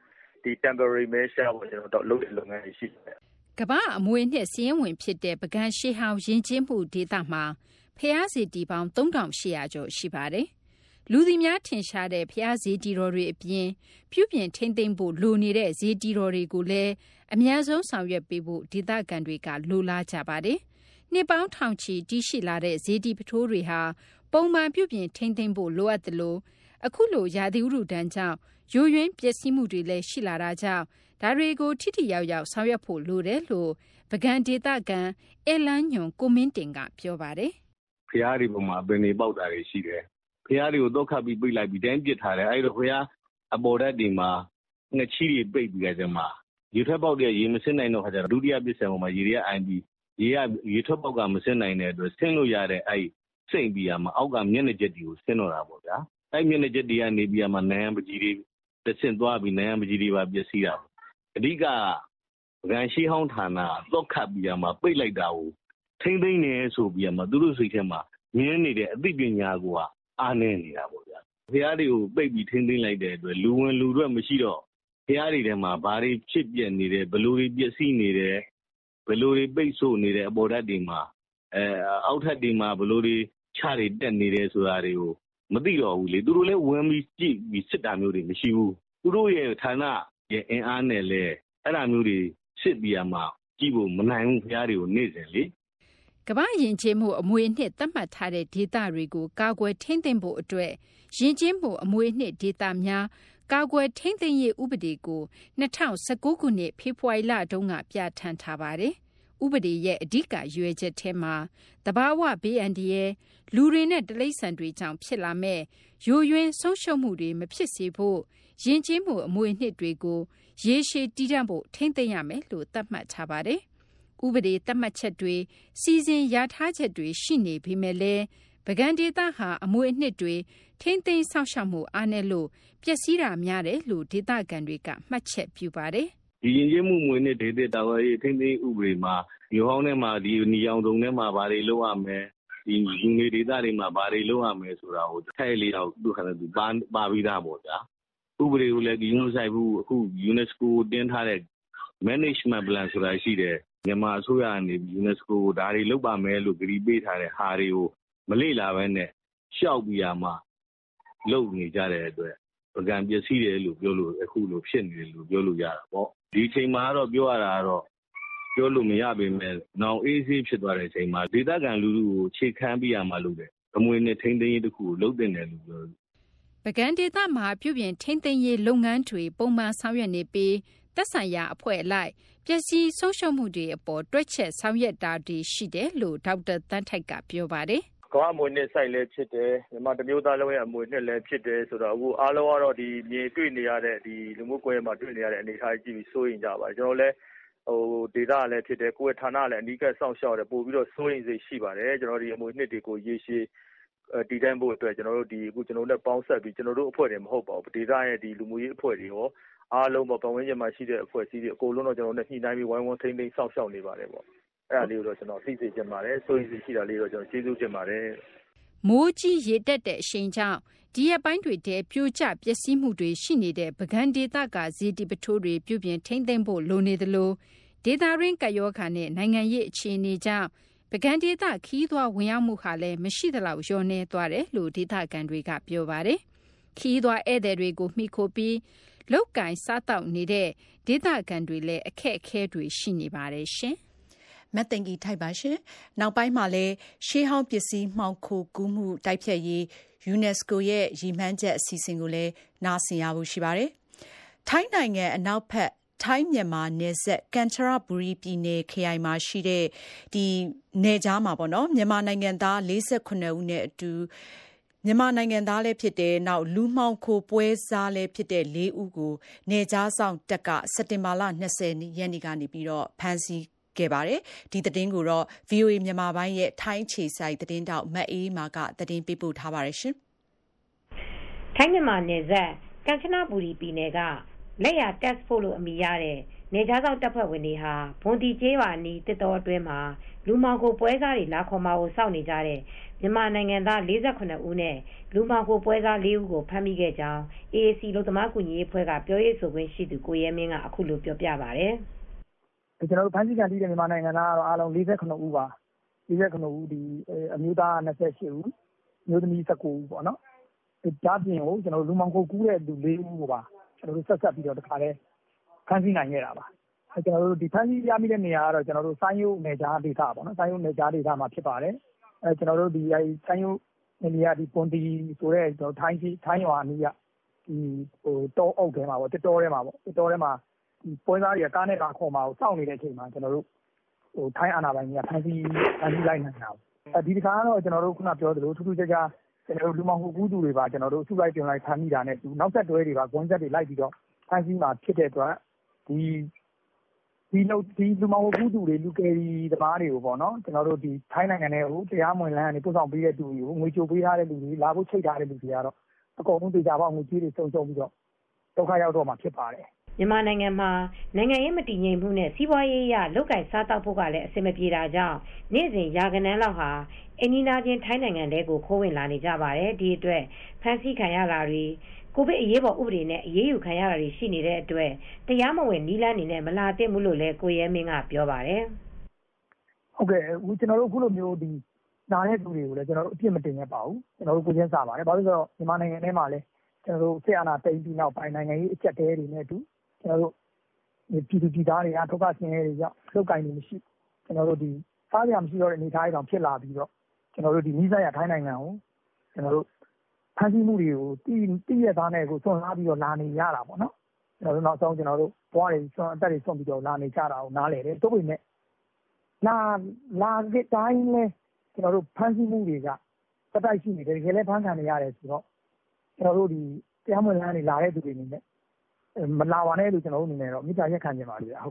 Speaker 10: ဒီ temporary measure ကိုကျွန်တော်တို့လုပ်တဲ့လုပ်ငန်းတွေ ရှိတယ်
Speaker 4: ကမ္ဘာအမွေနှစ်စည်ရင်ဝင်ဖြစ်တဲ့ပကံရှေးဟောင်း ယဉ်ကျေးမှုဒေသမှာဖျားစီတီပေါင်း3800ကျော် ရှိပါတယ်။လူသည်များထင်ရှားတဲ့ဖျားစီတီတော်တွေအပြင် ပြုပြင်ထိမ့်သိမ့်ဖို့ လိုနေတဲ့ဇီတီတော်တွေကိုလည်း အများဆုံးဆောင်ရွက်ပေးဖို့ဒေသခံတွေကလိုလားကြပါတယ်။နှစ်ပေါင်းထောင်ချီတည်ရှိလာတဲ့ဇီတီပထိုးတွေဟာပုံမှန်ပြုပြင်ထိမ့်သိမ့်ဖို့လိုအပ်တယ်လို့အခုလိုရာသီဥတုတန်းကြောင့်ယိုယွင်းပျက်စီးမှုတွေလည်းရှိလာတာကြောင့်ဒါတွေကိုထိထိရောက်ရောက်ဆောင်ရွက်ဖို့လိုတယ်လို့ပကံဒေသခံအဲလန်းညွန်ကိုမင်းတင်ကပြောပါတယ်
Speaker 3: ဖျားတွေပေါ်မှာပင်တွေပေါက်တာတွေရှိတယ်ဖျားတွေကိုတော့ခတ်ပြီးပိတ်လိုက်ပြီးတိုင်းပစ်ထားတယ်အဲ့တော့ဖျားအပေါ်ဓာတ်တွေမှာငချီတွေပိတ်ပြီးကြမှာ ရေထွက်ပေါက်တွေရေမစစ်နိုင်တော့ခါကျတော့ ဒုတိယပစ္စံပေါ်မှာ ရေတွေကအိုင်ပြီး ရေကရေထွက်ပေါက်ကမစစ်နိုင်တဲ့အတွက် ဆင်းလို့ရတဲ့အဲ့စိတ်ပြီးရမှာအောက်က မျက်နှာချက်တွေကို ဆင်းတော့တာပေါ့ဗျာ အဲ့မျက်နှာချက်တွေကနေပြီးရမှာနန်းပကြီးတွေတစ်ဆင့်သွားပြီးနန်းပကြီးတွေပါ ပျက်စီးတာအဓိကဗကန်ရှိဟောင်းဌာနတော့ခတ်ပြီးရမှာပိတ်လိုက်တာကို ထိမ့်သိမ့်နေဆိုပြီးရမှာသူတို့စိတ်ထဲမှာ မြင်နေတဲ့ အသိပညာကိုအားနေနေတာပေါ့ဗျာဖះတွေကို ပိတ်ပြီးထိမ့်သိမ့်လိုက်တဲ့အတွက် လူဝင်လူရွက်မရှိတော့ ဖះတွေထဲမှာ ဘာတွေဖြစ်ပြနေတယ်ဘလို့တွေ ပျက်စီးနေတယ်ဘလို့တွေ ပိတ်ဆို့နေတယ် အပေါ်ဓာတ်တွေမှာအဲအောက်ထပ်တွေမှာဘလို့တွေ ခြားတွေတက်နေတယ်ဆိုတာတွေကို မသိတော့ဘူးလေ သူတို့လည်း ဝင်ပြီးကြည့်ပြီး စစ်တာမျိုးတွေ မရှိဘူး သူတို့ရဲ့ဌာနရဲ့အင်အားနဲ့လဲအဲ့ဒါမျိုးတွေ စစ်ပြရမှာကြည့်ဖို့မနိုင်ဘူးဖရားတွေကို နေ့စဉ်လေ
Speaker 4: ကမ္ဘာယဉ်ကျေးမှု အမွေအနှစ် သတ်မှတ်ထားတဲ့ ဒေသတွေကို ကာကွယ်ထိန်းသိမ်းဖို့အတွက် ယဉ်ကျေးမှု အမွေအနှစ်ဒေသများ ကာကွယ်ထိန်းသိမ်းရေးဥပဒေကို2019ခုနှစ်ဖေဖော်ဝါရီလတုန်းကပြဋ္ဌာန်းထားပါတယ်။ဥပဒေရဲ့အဓိကရွေချက်ထဲမှာတဘာဝဘေးအန္တရာယ်လူတွေနဲ့တလိษံတွေကြောင့်ဖြစ်လာမဲ့ယိုယွင်းဆုံးရှုံးမှုတွေမဖြစ်စေဖို့ယဉ်ကျေးမှုအမွေအနှစ်တွေကိုရေရှည်တည်တံ့ဖို့ထိမ့်သိမ်းရမယ်လို့သတ်မှတ်ထားပါတယ်။ဥပဒေသတ်မှတ်ချက်တွေစီစဉ်ရထားချက်တွေရှိနေပေမဲ့လည်းပကံဒေသဟာအမွေအနှစ်တွေ ထိမ့်သိမ်းဆောက်ရှောက်မှုအားနည်းလို့ပျက်စီးတာများတယ်လို့ဒေသခံတွေကမှတ်ချက်ပြုပါတယ်။
Speaker 3: ဒီရင်ကျမှုမွေနဲ့ဒေသတာဝရေးထိမ့်သိမ်းဥပဒေမှာမြို့ဟောင်းထဲမှာဒီနီအောင်တုံထဲမှာဘာတွေလုပ်ရမလဲဒီလူနေဒေသတွေမှာဘာတွေလုပ်ရမလဲဆိုတာကိုထိုက်လေးတော့သူခါနဲ့သူပါပါပြီးသားပေါ့ဗျာဥပဒေကိုလည်းဂရုမစိုက်ဘူးအခု UNESCO တင်းထားတဲ့ management plan ဆိုတာရှိတယ်မြန်မာအစိုးရကနေ UNESCO ကိုဒါတွေလုပ်ပါမယ်လို့ကြေပေးထားတဲ့ဟာတွေကိုမလေ့လာဘဲနဲ့ရှောက်ပြီးရမှ လုပ်နေကြတဲ့အတွက်ပကံပျက်စီးတယ်လို့ပြောလို့ အခုလိုဖြစ်နေတယ်လို့ ပြောလို့ရတာပေါ့ ဒီအချိန်မှာတော့ ပြောရတာကတော့ ပြောလို့မရပေမဲ့နောင်အေးဆေး ဖြစ်သွားတဲ့အချိန်မှာ ဒေသခံလူထုကို ခြေခံပြီးရမှလုပ်တယ်အမွေနဲ့ထိန်းသိမ်းရေးတစ်ခုကို လုပ်တင်တယ်လို့ပြော
Speaker 4: ပကံဒေသမှာ ပြုပြင်ထိန်းသိမ်းရေး လုပ်ငန်းတွေ ပုံမှန် ဆောင်ရွက်နေပြီး သက်ဆိုင်ရာ အဖွဲ့အလိုက် ပျက်စီးဆုံးရှုံးမှုတွေ အပေါ် တွက်ချက် ဆောင်ရွက်တာတွေ ရှိတယ်လို့ ဒေါက်တာတန်းထိုက်က ပြောပါတယ်
Speaker 10: ကမ္ဘာအမွေနှစ်ဆိုင်လည်း ဖြစ်တယ် မြန်မာတမျိုးသားလုံးရဲ့ အမွေနှစ်လည်း ဖြစ်တယ်ဆိုတော့ အခုအားလုံးကတော့ဒီမြေတွေ့နေရတဲ့ဒီလူမှုကွန်ရက်မှာ တွေ့နေရတဲ့ အနေအထားကြီးပြီး စိုးရင်ကြပါကျွန်တော်လည်းဟိုဒေတာလည်းဖြစ်တယ် ကိုယ့်ရဲ့ဌာနလည်း အနီးကပ်စောင့်ရှောက်တယ် ပို့ပြီးတော့ စိုးရင်စိတ်ရှိပါတယ် ကျွန်တော်ဒီအမွေနှစ်တွေကို ရေရှည်တည်တံ့ဖို့အတွက် ကျွန်တော်တို့ဒီအခု ကျွန်တော်တို့နဲ့ ပေါင်းဆက်ပြီး ကျွန်တော်တို့အဖွဲ့တွေမဟုတ်ပါဘူး ဒေသရဲ့ဒီလူမှုရေးအဖွဲ့တွေရော အားလုံးပေါ့ ပတ်ဝန်းကျင်မှာရှိတဲ့ အဖွဲ့အစည်းတွေ အကုန်လုံးတော့ ကျွန်တော်တို့နဲ့ ညှိနှိုင်းပြီး ဝိုင်းဝန်းထိန်းသိမ်း စောင့်ရှောက်နေပါတယ်ပေါ့ အဲ့ဒါလေးကိုတော့ကျွန်တော်သိစေချင်ပါတယ်စိုးရိမ်စိတ်ရှိတာလေးတော့ကျွန်တော်ကျေးဇူးတင်ပါတယ်
Speaker 4: မိုးကြီးရေတက်တဲ့အရှိန်ကြောင့်ဒီရက်ပိုင်းတွေတည်းပြိုကျပျက်စီးမှုတွေရှိနေတဲ့ပကံဒေသကဇီတီပထိုးတွေပြုပြင်ထိမ့်သိမ့်ဖို့လိုနေသလိုဒေတာရင်းကယောခါနဲ့နိုင်ငံရေးအခြေအနေကြောင့်ပကံဒေသခီးသွားဝင်ရောက်မှုဟာလည်းမရှိသလောက်လျော့နေသွားတယ်လို့ဒေသခံတွေကပြောပါတယ်။ခီးသွားဧည့်သည်တွေကိုမှီခိုပြီးလောက်ကင်စားတောက်နေတဲ့ဒေသခံတွေလည်းအခက်အခဲတွေရှိနေပါတယ်ရှင်။
Speaker 1: မက်တင်ကီထိုက်ပါရှင်။နောက်ပိုင်းမှာလည်းရှေးဟောင်းပစ္စည်းမှောင်ခိုကူးမှုတိုက်ဖျက်ရေး UNESCO ရဲ့ရည်မှန်းချက်အစီအစဉ်ကိုလည်းနားဆင်ရဖို့ရှိပါတယ်။ထိုင်းနိုင်ငံအနောက်ဘက်ထိုင်းမြန်မာနယ်စပ်ကန်ချရဘူရီပြည်နယ်ခရိုင်မှာရှိတဲ့ဒီနယ်ကြားမှာပေါ့နော်မြန်မာနိုင်ငံသား48ဦးနဲ့အတူမြန်မာနိုင်ငံသားလည်းဖြစ်တယ်။နောက်လူမှောင်ခိုပွဲစားလည်းဖြစ်တဲ့၄ဦးကိုနယ်ခြားစောင့်တပ်ကစက်တင်ဘာလ၂၀ရက်နေ့ကနေဖမ်းဆီး ခဲ့ပါတယ်။ဒီသတင်းကိုဗွီအိုအေမြန်မာပိုင်းရဲ့ထိုင်းအခြေစိုက်သတင်းထောက်မအေးအေးမာကသတင်းပေးပို့ထားပါတယ်။
Speaker 11: ထိုင်း-မြန်မာနယ်စပ်ကမ်ချနဘူရီပြည်နယ်ကလက်ယာတက်စ်ဖို့လို့အမည်ရတဲ့နယ်ခြားစောင့်တပ်ဖွဲ့ဝင်တွေဟာဘွန်တီကျေးရွာအနီးသစ်တောအတွင်းမှာလူမှောင်ခိုပွဲစားတွေလာခေါ်မှာကိုစောင့်နေကြတဲ့မြန်မာနိုင်ငံသား၄၇ဦးနဲ့လူမှောင်ခိုပွဲစား၄ဦးကိုဖမ်းမိခဲ့ကြောင်း AAC အလုပ်သမားကူညီရေးအဖွဲ့ကပြောရေးဆိုခွင့်ရှိသူကိုရဲမင်းကအခုလိုပြောပြပါတယ်။“
Speaker 12: ကျနော်တို့ဖမ်းဆီးခံထိတဲ့မြန်မာနိုင်ငံသားကတော့အားလုံး၄၇ဦးပါ။၄၇ဦးအမျိုးသားက၂၈ဦးအမျိုးသမီး၁၉ဦးပေါ့နော်။ဒါ့အပြင်လူမှောင်ခိုကူးတဲ့လူ၄ဦးကိုပါဆက်စပ်ပြီးတော့တခါတည်းဖမ်းဆီးနိုင်ခဲ့တာပါ။ဖမ်းဆီးရမိတဲ့နေရာကတော့စိုင်းရိုးနယ်ခြားဒေသပေါ့နော်။စိုင်းရိုးနယ်ခြားဒေသမှာဖြစ်ပါတယ်။စိုင်းရိုးနယ်မြေကပွန်တီဆိုတဲ့ထိုင်းရွာအနီးကတောအုပ်ထဲမှာသစ်တောထဲမှာပွဲ စားတွေကကားနဲ့လာခေါ်မှာကိုစောင့်နေတဲ့အချိန်မှာထိုင်းအာဏာပိုင်တွေကဖမ်းဆီးလိုက်နိုင်တာပါ။ဒီတခါကတော့ခုနပြောသလိုထူးထူးခြားခြားလူမှောင်ခိုကူးသူတွေပါအစုလိုက်အပြုံလိုက်ဖမ်းမိတာနဲ့အတူနောက်ဆက်တွဲတွေပါကွင်းဆက်တွေလိုက်ပြီးဖမ်းဆီးမှာဖြစ်တဲ့အတွက်ဒီလူမှောင်ခိုကူးသူတွေလူကယ်ရီသမားတွေကိုထိုင်းနိုင်ငံထဲကိုတရားမဝင်လမ်းကနေပို့ဆောင်ပေးတဲ့သူတွေကိုငွေကြိုပေးထားတဲ့သူတွေလာဖို့ချိတ်ထားတဲ့သူတွေကတော့အကုန်လုံးသေချာပေါက်ငွေကြေးတွေဆုံးရှုံးပြီးတော့ဒုက္ခရောက်တော့မှာဖြစ်ပါတယ်
Speaker 11: မြန်မာနိုင်ငံမှာ နိုင်ငံရေး မတည်ငြိမ်မှုနဲ့ စီးပွားရေးအရ လုပ်ကိုင်စားသောက်ဖို့ကလည်း အဆင်မပြေတာကြောင့် နေ့စဉ် ရာဂဏန်းလောက်ဟာ အိမ်နီးချင်း ထိုင်းနိုင်ငံထဲကို ခိုးဝင်လာနေကြပါတယ်။ဒီအတွက် ဖမ်းဆီးခံရတာတွေ ကိုဗစ်အရေးပေါ် ဥပဒေနဲ့ အရေးယူခံရတာတွေ ရှိနေတဲ့အတွက် တရားမဝင် နည်းလမ်းတွေနဲ့ မလာသင့်ဘူးလို့လည်း ကိုရဲမင်းက ပြောပါတယ်။“
Speaker 12: ဟုတ်ကဲ့ကျနော်တို့ အခုလိုမျိုး လာတဲ့သူတွေကိုလည်း အပြစ်မတင်ပါဘူး။ကျနော်တို့ ကိုယ်ချင်းစာပါတယ်။ဘာဖြစ်လို့လဲဆိုတော့ မြန်မာနိုင်ငံထဲမှာလည်း စစ်အာဏာသိမ်းပြီးနောက်ပိုင်း နိုင်ငံရေး အကျပ်အတည်းတွေနဲ့အတူ ပြည်သူပြည်သားတွေကဒုက္ခဆင်းရဲတွေကြောင့်အလုပ်အကိုင်တွေမရှိစားစရာမရှိတော့တဲ့အနေအထားတွေတောင်ဖြစ်လာပြီးတော့နီးစပ်ရာထိုင်းနိုင်ငံကိုဖမ်းဆီးမှုတွေကိုသိရက်သားနဲ့စွန့်စားပြီးတော့လာနေကြတာပေါ့နော်။နောက်ဆုံးဘဝတွေအသက်တွေစွန့်ပြီးတော့လာနေကြတာကိုနားလည်တယ်။သို့ပေမယ့်လာတိုင်းလည်းဖမ်းဆီးမှုတွေကဆက်တိုက်ရှိနေတယ်။တကယ်လည်းဖမ်းခံနေရတယ်ဆိုတော့တရားမဝင်လမ်းကနေလာတဲ့သူတွေအနေနဲ့ မလာပါနဲ့လို့ကျနော်တို့အနေနဲ့မေတ္တာရပ်ခံချင်ပါတယ်ဗျ။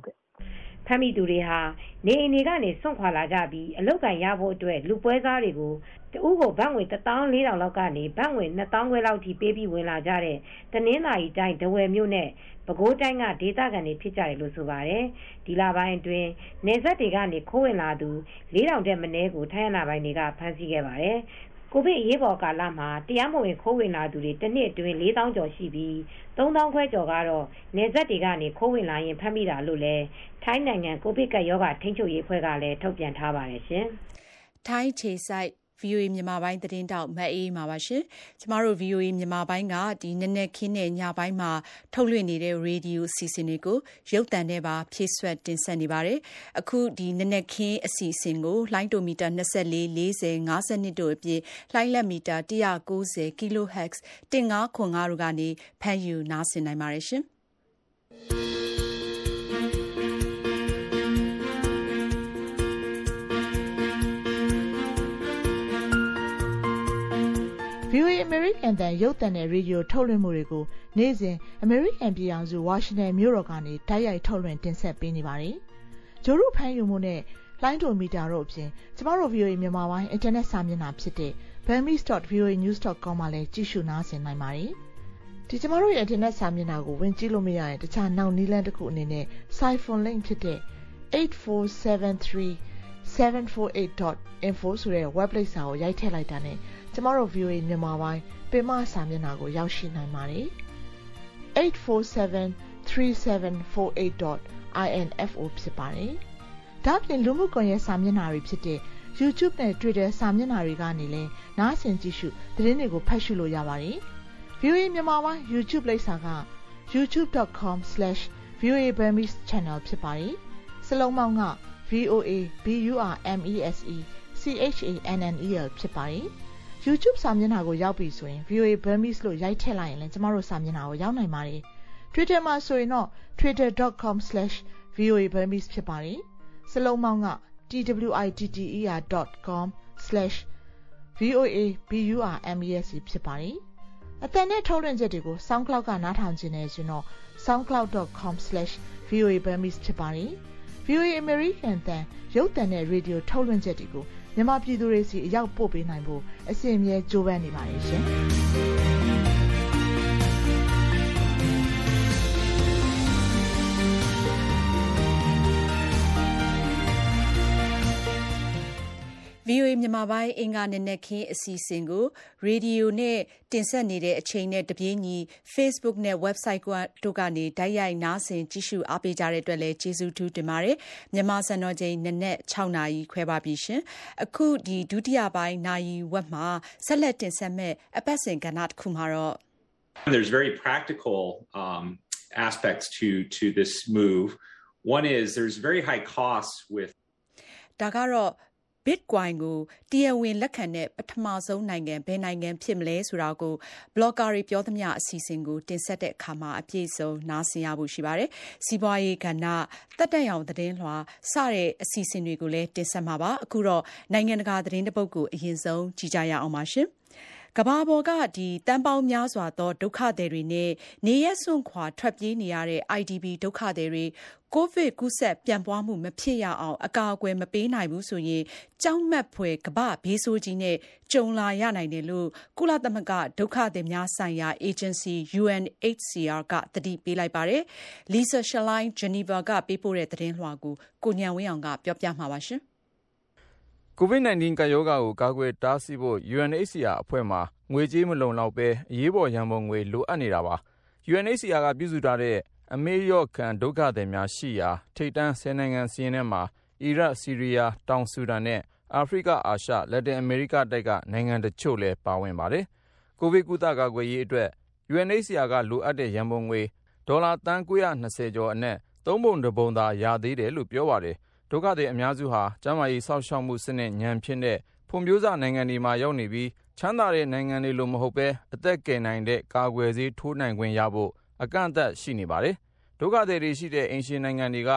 Speaker 12: ”
Speaker 11: ဖမ်းမိသူတွေဟာနေအိမ်တွေကနေစွန့်ခွာလာကြပြီးအလုပ်အကိုင်ရဖို့အတွက်လူပွဲစားတွေကိုတဦးကိုဘတ်ငွေ၁၄,၀၀၀လောက်ကနေဘတ်ငွေ၂၅,၀၀၀လောက်ထိပေးပြီးဝင်လာကြတဲ့တနင်္သာရီတိုင်းထားဝယ်မြို့နဲ့ပဲခူးတိုင်းကဒေသခံတွေဖြစ်ကြတယ်လို့ဆိုပါတယ်။ဒီလပိုင်းအတွင်းနယ်စပ်တွေကနေခိုးဝင်လာသူ၄,၀၀၀ထက်မနည်းကိုထိုင်းအာဏာပိုင်တွေကဖမ်းဆီးခဲ့ပါတယ် ကိုဗစ်အရေးပေါ်ကာလမှာ တရားမဝင်ခိုးဝင်လာသူတွေ တနှစ်အတွင်း၄သောင်းကျော်ရှိပြီး၃သောင်းခွဲကျော်ကတော့ နယ်စပ်တွေကနေ ခိုးဝင်လာရင်ဖမ်းမိတာလို့လည်း ထိုင်းနိုင်ငံ ကိုဗစ်ကပ်ရောဂါ ထိန်းချုပ်ရေးအဖွဲ့ကလည်း ထုတ်ပြန်ထားပါတယ်ရှင်။
Speaker 1: ထိုင်းခြေစိုက် VOA မြန်မာပိုင်းသတင်းထောက်မအေးမာပါရှင်။ကျမတို့ VOA မြန်မာပိုင်းကဒီနက်နက်ခင်းနဲ့ညပိုင်းမှာထုတ်လွှင့်နေတဲ့ရေဒီယိုအစီအစဉ်တွေကိုရုပ်သံနဲ့ပါဖြည့်ဆွတ်တင်ဆက်နေပါတယ်။အခုဒီနက်နက်ခင်းအစီအစဉ်ကိုလိုင်းတိုမီတာ24 40 52တို့အပြင်လှိုင်းလက်မီတာ190 kHz 1505တို့ကနေဖမ်းယူနားဆင်နိုင်ပါတယ်ရှင်။
Speaker 5: VOA American တန်ရုပ်သံနဲ့ရေဒီယိုထုတ်လွှင့်မှုတွေကိုနေ့စဉ်အမေရိကန်ပြည်ထောင်စုဝါရှင်တန်မြို့တော်ကနေတိုက်ရိုက်ထုတ်လွှင့်တင်ဆက်ပေးနေပါတယ်။ဂျိုရုဖမ်းယူမှုနဲ့လိုင်းဒိုမီတာတို့အပြင်ကျမတို့ VOA မြန်မာပိုင်းအင်တာနက်စာမျက်နှာဖြစ်တဲ့ burmese.voanews.com မှာလည်းကြည့်ရှုနားဆင်နိုင်ပါတယ်။ဒီကျမတို့ရဲ့အင်တာနက်စာမျက်နှာကိုဝင်ကြည့်လို့မရရင်တခြားနောက်နည်းလမ်းတစ်ခုအနေနဲ့ Siphon link ဖြစ်တဲ့8473 748.info ဆိုတဲ့ web လိပ်စာကိုရိုက်ထည့်လိုက်တာနဲ့ကျမတို့ VOA မြန်မာပိုင်း ပင်မစာမျက်နှာကို ရောက်ရှိနိုင်ပါတယ်။ 8473748.info ဖြစ်ပါတယ်။ဒါ့အပြင်လူမှုကွန်ရက်စာမျက်နှာတွေဖြစ်တဲ့ YouTube နဲ့ Twitter စာမျက်နှာတွေကနေလည်းနားဆင်ကြည့်ရှုသတင်းတွေကိုဖတ်ရှုလို့ရပါတယ်။ VOA မြန်မာပိုင်း YouTube လိပ်စာက youtube.com/voaburmese channel ဖြစ်ပါတယ်။စလုံးပေါင်းက VOA BURMESE CHANNEL ဖြစ်ပါတယ်။ YouTube စာမျက်နှာကိုရောက်ပြီဆိုရင် VOA Burmese လို့ရိုက်ထည့်လိုက်ရင်လည်းကျမတို့စာမျက်နှာကိုရောက်နိုင်ပါတယ်။ Twitter မှာဆိုရင်တော့ twitter.com/voaburmese ဖြစ်ပါတယ်။စလုံးပေါင်းက twiter.com/ VOA BURMES ဖြစ်ပါတယ်။အတန်နဲ့ထုတ်လွှင့်ချက်တွေကို SoundCloud ကနားထောင်ခြင်းနဲ့ဆိုတော့ soundcloud.com/voaburmese ဖြစ်ပါတယ်။ VOA American တန်ရုပ်သံနဲ့ရေဒီယိုထုတ်လွှင့်ချက်တွေကို မြန်မာပြည်သူတွေစီအရောက်ပို့ပေးနိုင်ဖို့အစီအမြဲကြိုးပမ်းနေပါတယ်ရှင်။
Speaker 1: VOA မြန်မာပိုင်းအင်္ဂါနံနက်ခင်းအစီအစဉ်ကို ရေဒီယိုနဲ့တင်ဆက်နေတဲ့အချိန်နဲ့တပြေးညီ Facebook နဲ့ Website တို့ကနေတိုက်ရိုက်နားဆင်ကြည့်ရှုအားပေးကြတဲ့အတွက်လည်းကျေးဇူးထူးတင်ပါတယ်။မြန်မာစံတော်ချိန်နနက်6နာရီခွဲပါပြီရှင်။အခုဒီဒုတိယပိုင်းနာရီဝက်မှာဆက်လက်တင်ဆက်မဲ့အပတ်စဉ်ကဏ္ဍတစ်ခုမှာတော့
Speaker 13: There's very practical um, aspects to to this move. One is there's very high costs with
Speaker 1: ဒါကတော့ Bitcoin ကို တရားဝင်လက်ခံတဲ့ ပထမဆုံးနိုင်ငံ ဘယ်နိုင်ငံဖြစ်မလဲဆိုတာကို blogger တွေပြောသမျှ အစီအစဉ်ကို တင်ဆက်တဲ့အခါမှာ အပြည့်စုံ နားဆင်ရဖို့ရှိပါတယ်။စီးပွားရေးကဏ္ဍတက်တက်ရောင်သတင်းလွှာ စတဲ့ အစီအစဉ်တွေကိုလည်း တင်ဆက်မှာပါ။အခုတော့ နိုင်ငံတကာသတင်းတစ်ပုဒ်ကို အရင်ဆုံး ကြည့်ကြရအောင်ပါရှင်။ ကဘာပေါ်ကဒီတန်ပေါင်းများစွာသောဒုက္ခသည်တွေနဲ့နေရက်စွန့်ခွာထွက်ပြေးနေရတဲ့ IDP ဒုက္ခသည်တွေကိုဗစ်ကူးစက်ပြန့်ပွားမှုမဖြစ်ရအောင်အကာအကွယ်မပေးနိုင်ဘူးဆိုရင်ကြောက်မက်ဖွယ်ကပဘေးဆိုးကြီးနဲ့ကြုံလာရနိုင်တယ်လို့ကုလသမဂ္ဂဒုက္ခသည်များဆိုင်ရာ agency UNHCR ကတတိပေးလိုက်ပါတယ်။ Lisa Schlein Geneva ကပေးပို့တဲ့သတင်းလွှာကိုကိုညံဝင်းအောင်ကပြောပြမှာပါရှင်။
Speaker 14: COVID-19 ကပ်ရောဂါကို ကာကွယ်တားဆီးဖို့ UNHCR အဖွဲ့မှာ ငွေကြေးမလုံလောက်ဘဲ အရေးပေါ်ရန်ပုံငွေ လိုအပ်နေတာပါ။ UNHCR က ပြုစုထားတဲ့ အမေးရော့ခံ ဒုက္ခသည်များရှိရာ ထိပ်တန်း10နိုင်ငံ စာရင်းထဲမှာ အီရတ်၊ဆီးရီးယား၊တောင်ဆူဒန်နဲ့ အာဖရိက အာရှ လက်တင်အမေရိကတိုက်က နိုင်ငံတချို့လည်း ပါဝင်ပါတယ်။ကိုဗစ်ကုသ ကာကွယ်ရေးအတွက် UNHCR က လိုအပ်တဲ့ ရန်ပုံငွေ ဒေါ်လာ သန်း920ကျော်အနက် သုံးပုံတစ်ပုံသာ ရသေးတယ်လို့ ပြောပါတယ်။ ဒုက္ခသည်အများစုဟာ ကျန်းမာရေးစောင့်ရှောက်မှုစနစ်ညံ့ဖျင်းတဲ့ ဖွံ့ဖြိုးစနိုင်ငံတွေမှာ ရောက်နေပြီး ချမ်းသာတဲ့နိုင်ငံတွေလို မဟုတ်ဘဲ အသက်ကယ်နိုင်တဲ့ ကာကွယ်ဆေးထိုးနိုင်ခွင့်ရဖို့ အကန့်အသတ် ရှိနေပါတယ်။ဒုက္ခသည်တွေရှိတဲ့ အိမ်ရှင်နိုင်ငံတွေက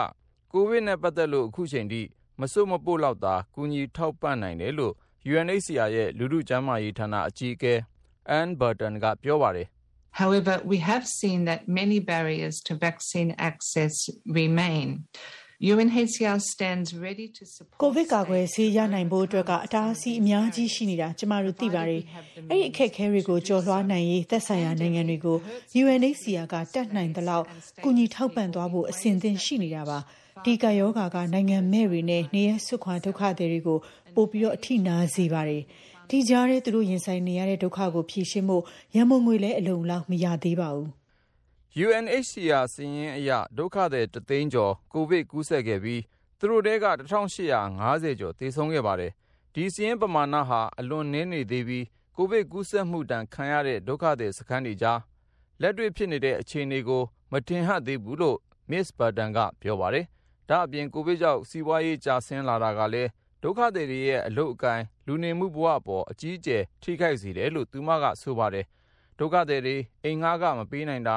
Speaker 14: ကိုဗစ်နဲ့ပတ်သက်လို့အခုချိန်ထိမစွတ်မပို့လောက်သာ ကူညီထောက်ပံ့နိုင်တယ်လို့ UNHCR ရဲ့ လူထုကျန်းမာရေးဌာန အကြီးအကဲ Anne Burton က ပြောပါတယ်။
Speaker 15: However, we have seen that many barriers to vaccine access remain. UNHCR stands ready to support
Speaker 16: ကိုဗစ်ကာကွယ်ဆေးရနိုင်ဖို့အတွက်ကအတားအဆီးအများကြီးရှိနေတာကျမတို့သိပါတယ်။အဲ့ဒီအခက်အခဲတွေကိုကျော်လွှားနိုင်ရေးသက်ဆိုင်ရာနိုင်ငံတွေကို UNHCR ကတတ်နိုင်သလောက်ကူညီထောက်ပံ့သွားဖို့အစဉ်သင့်ရှိနေတာပါ။ဒီကရောဂါကနိုင်ငံမဲ့တွေနဲ့နေရဆွခွာဒုက္ခသည်တွေကိုပို့ပြီးတော့အထိနာစေပါတယ်။ဒီကြားထဲသူတို့ရင်ဆိုင်နေရတဲ့ဒုက္ခကိုဖြေရှင်းဖို့ရန်မုံငွေလည်းအလုံလောက်မရသေးပါဘူး။
Speaker 14: UNHCR စာရင်းအရ ဒုက္ခသည်တသိန်းကျော် ကိုဗစ်ကူးစက်ခဲ့ပြီး သူတို့ထဲက 1850 ကျော် သေဆုံးခဲ့ပါတယ်။ဒီစာရင်းပမာဏဟာ အလွန်နည်းနေသေးပြီး ကိုဗစ်ကူးစက်မှုတန်ခံရတဲ့ ဒုက္ခသည်စခန်းတွေကြား လက်တွေ့ဖြစ်နေတဲ့ အခြေအနေကို မထင်ဟပ်သေးဘူးလို့ Ms. Burton က ပြောပါတယ်။ဒါ့အပြင် ကိုဗစ်ကြောင့် စီးပွားရေး ကျဆင်းလာတာကလည်း ဒုက္ခသည်တွေရဲ့ အလုပ်အကိုင် လူနေမှုဘဝအပေါ် အကြီးအကျယ် ထိခိုက်စေတယ်လို့ သူမက ဆိုပါတယ်။ဒုက္ခသည်တွေ အိမ်ငှားကမပေးနိုင်တာ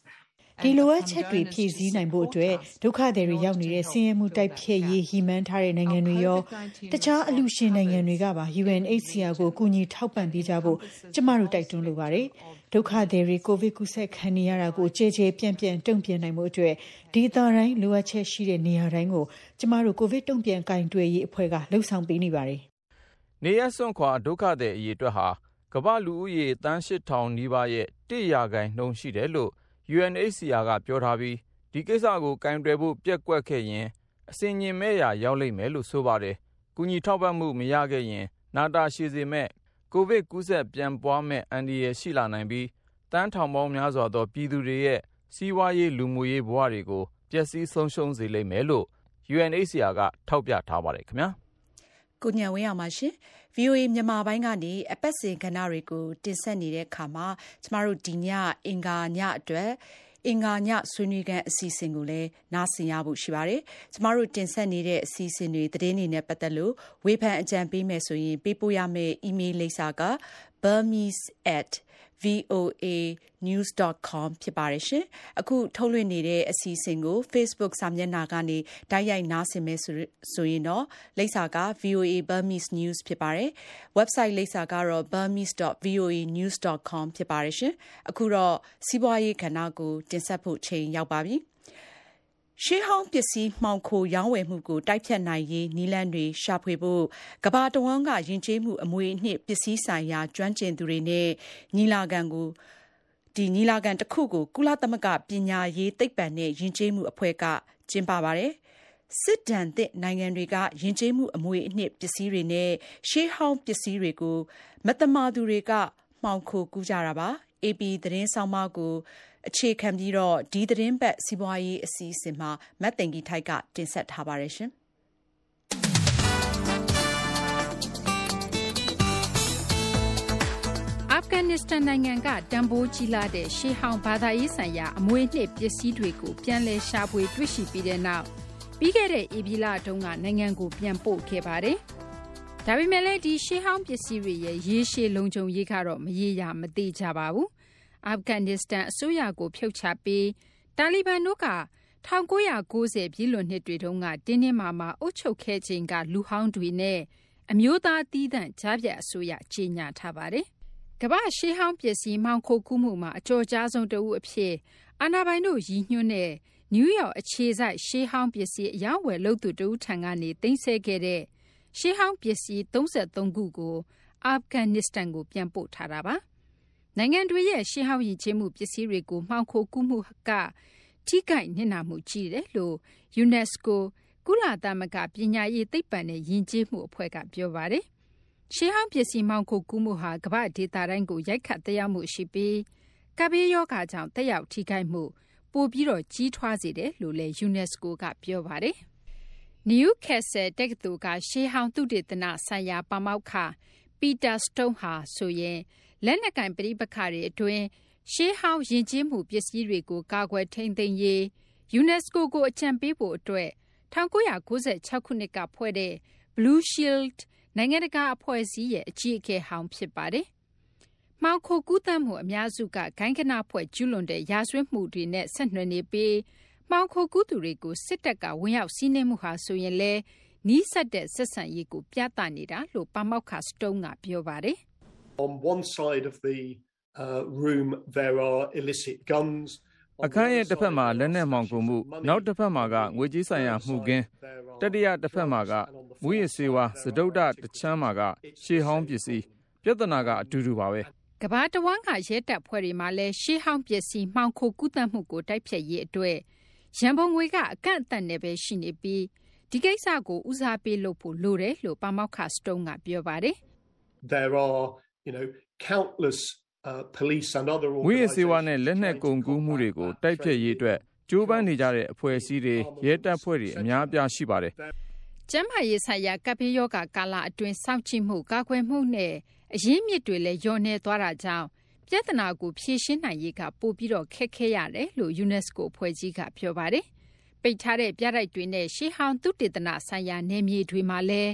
Speaker 16: ဒီလိုအပ်ချက်တွေဖြည့်ဆည်းနိုင်ဖို့အတွက်ဒုက္ခသည်တွေရောက်နေတဲ့ဆင်းရဲမှုတိုက်ဖျက်ရေးရည်မှန်းထားတဲ့နိုင်ငံတွေရောတခြားအလူရှင်နိုင်ငံတွေကပါ UNHCR ကိုကူညီထောက်ပံ့ပေးကြဖို့ကျမတို့တိုက်တွန်းလိုပါတယ်။ဒုက္ခသည်တွေကိုဗစ်ကူးစက်ခံနေရတာကိုကြဲကြဲပြန့်ပြန့်တုံ့ပြန်နိုင်မှုအတွက်ဒေသတိုင်းလိုအပ်ချက်ရှိတဲ့နေရာတိုင်းကိုကျမတို့ကိုဗစ်တုံ့ပြန်ကင်တွယ်ရေးအဖွဲ့ကလှုပ်ဆောင်ပေးနေပါတယ်။
Speaker 14: နေရစွန့်ခွာဒုက္ခသည်အရေးအတွက်ဟာကမ္ဘာလူဦးရေတန်း8000နီးပါးရဲ့1ရာခိုင်နှုန်းရှိတယ်လို့ UNHCR က ပြောထားပြီး ဒီကိစ္စကိုကင်တွယ်ဖို့ပြက်ကွက်ခဲ့ရင်အစင်ញင်မဲ့ရာ ရောက်လိမ့်မယ်လို့ ဆိုပါတယ်။ကုညီထောက်ပံ့မှု မရခဲ့ရင် နာတာရှည်စေမဲ့ကိုဗစ်ကူးစက်ပြန်ပွားမဲ့အန္တရာယ် ရှိလာနိုင်ပြီးတန်းထောင်ပေါင်းများစွာသော ပြည်သူတွေရဲ့ စီးပွားရေး လူမှုရေးဘဝတွေကို ပျက်စီးဆုံးရှုံးစေလိမ့်မယ်လို့ UNHCR က ထောက်ပြထားပါတယ်ခင်ဗျာ။
Speaker 1: ကိုညံဝင်းအောင်ပါရှင် VOA မြန်မာပိုင်းကနေ အပတ်စဉ်ကဏ္ဍတွေကို တင်ဆက်နေတဲ့အခါမှာကျမတို့ဒီညအင်္ဂါညအတွက်အင်္ဂါညဆွေးနွေးခန်းအစီအစဉ်ကိုလည်းနားဆင်ရဖို့ရှိပါတယ်။ကျမတို့တင်ဆက်နေတဲ့အစီအစဉ်တွေသတင်းတွေနဲ့ပတ်သက်လို့ဝေဖန်အကြံပေးမယ်ဆိုရင်ပေးပို့ရမယ့် email လိပ်စာက burmese@ voanews.com ဖြစ်ပါတယ်ရှင်။အခုထုတ်လွှင့်နေတဲ့အစီအစဉ်ကို Facebook စာမျက်နှာကနေတိုက်ရိုက်နားဆင်မယ်ဆိုရင်တော့လိပ်စာက VOA Burmese News ဖြစ်ပါတယ်။ website လိပ်စာကတော့ burmese.voanews.com ဖြစ်ပါတယ်ရှင်။အခုတော့စီးပွားရေးကဏ္ဍကိုတင်ဆက်ဖို့ချိန်ရောက်ပါပြီ။ ရှေးဟောင်းပစ္စည်းမှောင်ခိုရောင်းဝယ်မှုကိုတိုက်ဖျက်နိုင်ရေးနည်းလမ်းတွေရှာဖွေဖို့ကမ္ဘာတဝန်းကယဉ်ကျေးမှုအမွေအနှစ်ပစ္စည်းဆိုင်ရာကျွမ်းကျင်သူတွေနဲ့ညီလာခံကိုဒီညီလာခံတစ်ခုကိုကုလသမဂ္ဂပညာရေးသိပ္ပံနဲ့ယဉ်ကျေးမှုအဖွဲ့ကကျင်းပပါတယ်။စစ်ဒဏ်သင့်နိုင်ငံတွေကယဉ်ကျေးမှုအမွေအနှစ်ပစ္စည်းတွေနဲ့ရှေးဟောင်းပစ္စည်းတွေကိုမသမာသူတွေကမှောင်ခိုကူးကြတာပါ။ AP သတင်းဆောင်းပါးကို အခြေခံပြီးတော့ ဒီသတင်းပတ် စီးပွားရေးအစီအစဉ်မှာမတ်တင်ကြီးထိုက်ကတင်ဆက်ထားပါတယ်ရှင်။
Speaker 4: အာဖဂန်နစ္စတန်နိုင်ငံက တန်ဖိုးကြီးလာတဲ့ ရှေးဟောင်း ဘာသာရေးဆိုင်ရာ အမွေအနှစ် ပစ္စည်းတွေကို ပြန်လည် ရှာဖွေတွေ့ရှိပြီးတဲ့နောက် ပြီးခဲ့တဲ့ ဧပြီလတုန်းက နိုင်ငံကို ပြန်ပို့ခဲ့ပါတယ်။ဒါပေမဲ့လည်း ဒီ ရှေးဟောင်းပစ္စည်းတွေရဲ့ ရေရှည် လုံခြုံရေးကတော့ မရေရာ မသေးကြပါဘူး။ အာဖဂန်နစ္စတန်အစိုးရကို ဖြုတ်ချပြီးတာလီဘန်တို့က၁၉၉၀ပြည့်လွန်နှစ်တွေတုန်းကတင်းတင်းမာမာအုပ်ချုပ်ခဲ့ချိန်ကလူဟောင်းတွေနဲ့အမျိုးသားသီးသန့်ကြားဖြတ်အစိုးရကြေညာထားပါတယ်။ကမ္ဘာ့ရှေးဟောင်းပစ္စည်းမှောင်ခိုကူးမှုမှာအကျော်ကြားဆုံးတဦးအဖြစ်အာဏာပိုင်တို့ရည်ညွှန်းတဲ့နယူးယောက်အခြေစိုက်ရှေးဟောင်းပစ္စည်းအရောင်းအဝယ်လုပ်သူတဦးထံကနေသိမ်းဆည်းခဲ့တဲ့ရှေးဟောင်းပစ္စည်း၃၃ခုကိုအာဖဂန်နစ္စတန်ကိုပြန်ပို့ထားတာပါ နိုင်ငံတွေရဲ့ ရှေးဟောင်းယဉ်ကျေးမှု ပစ္စည်းတွေကို မှောင်ခိုကူးမှုက ထိခိုက်နစ်နာမှု ကြီးတယ်လို့ UNESCO ကုလသမဂ္ဂ ပညာရေး သိပ္ပံနဲ့ ယဉ်ကျေးမှု အဖွဲ့က ပြောပါတယ်။ရှေးဟောင်း ပစ္စည်း မှောင်ခိုကူးမှုဟာ ကမ္ဘာ့ဒေသတိုင်းကို ရိုက်ခတ်သက်ရောက်မှု ရှိပြီး ကပ်ဘေးရောဂါကြောင့် သက်ရောက် ထိခိုက်မှု ပိုပြီး ကြီးထွားစေတယ်လို့လည်း UNESCO က ပြောပါတယ်။ Newcastle တက္ကသိုလ်က ရှေးဟောင်း သုတေသနဆိုင်ရာ ပါမောက္ခ Peter Stone ဟာဆိုရင် လက်နက်ကိုင်ပဋိပက္ခတွေအတွင်း ရှေးဟောင်းယဉ်ကျေးမှုပစ္စည်းတွေကို ကာကွယ်ထိန်းသိမ်းရေး UNESCO ကို အကြံပေးဖို့အတွက် ၁၉၉၆ ခုနှစ်ကဖွဲ့တဲ့ Blue Shield နိုင်ငံတကာအဖွဲ့အစည်းရဲ့ အကြီးအကဲဟောင်း ဖြစ်ပါတယ်။မှောင်ခိုကူးသန်းမှု အများစုက ဂိုဏ်းဂဏဖွဲ့ ကျူးလွန်တဲ့ ရာဇဝတ်မှုတွေနဲ့ ဆက်နွယ်နေပြီး မှောင်ခိုကူးသူတွေကို စစ်တပ်က ဝင်ရောက်စီးနင်းမှုဟာဆိုရင်လည်း နီးစပ်တဲ့ ဆက်ဆံရေးကို ပြသနေတာလို့ ပါမောက္ခ Stone က ပြောပါတယ်။
Speaker 17: On one side of the uh, room there are illicit guns
Speaker 14: အခန်းရဲ့တစ်ဖက်မှာလက်နက်မှောင်ကုန်မှုနောက်တစ်ဖက်မှာကငွေကြေးဆိုင်ရာမှုကင်းတတိယတစ်ဖက်မှာကမူရစေဝါစတုဒ္ဒတချမ်းမှာကရှေးဟောင်းပစ္စည်းပြဿနာကအတူတူပါပဲ
Speaker 4: ကဘာတဝမ်းကရဲတပ်ဖွဲ့တွေမှာလည်းရှေးဟောင်းပစ္စည်းမှောင်ခိုကူးသတ်မှုကိုတိုက်ဖျက်ရေးအတွက်ရန်ပုံငွေကအကန့်အသတ်နဲ့ပဲရှိနေပြီးဒီကိစ္စကိုဦးစားပေးလုပ်ဖို့လိုတယ်လို့ပါမောက္ခစတုံးကပြောပါတယ်
Speaker 17: There are you know countless uh, police and other
Speaker 14: ဝိရစေဝါနဲ့လက်နက်ကုန်ကူးမှုတွေကိုတိုက်ဖျက်ရေးအတွက်ကြိုးပမ်းနေကြတဲ့အဖွဲ့အစည်းတွေရဲတပ်ဖွဲ့တွေအများအပြားရှိပါတယ်
Speaker 4: ကျန်းမာရေးဆိုင်ရာကပ်ဘေးရောဂါကာလအတွင်းစောင့်ကြည့်မှုကာကွယ်မှုနဲ့အရင်းမြစ်တွေလည်းလျော့နေသွားတာကြောင့်ပြဿနာကိုဖြေရှင်းနိုင်ရေးကပိုပြီးတော့ခက်ခဲရတယ်လို့ UNESCO အဖွဲ့ကြီးကပြောပါတယ်။ပိတ်ထားတဲ့ပြတိုက်တွေနဲ့ရှေးဟောင်းသုတေသနဆိုင်ရာနယ်မြေတွေမှာလည်း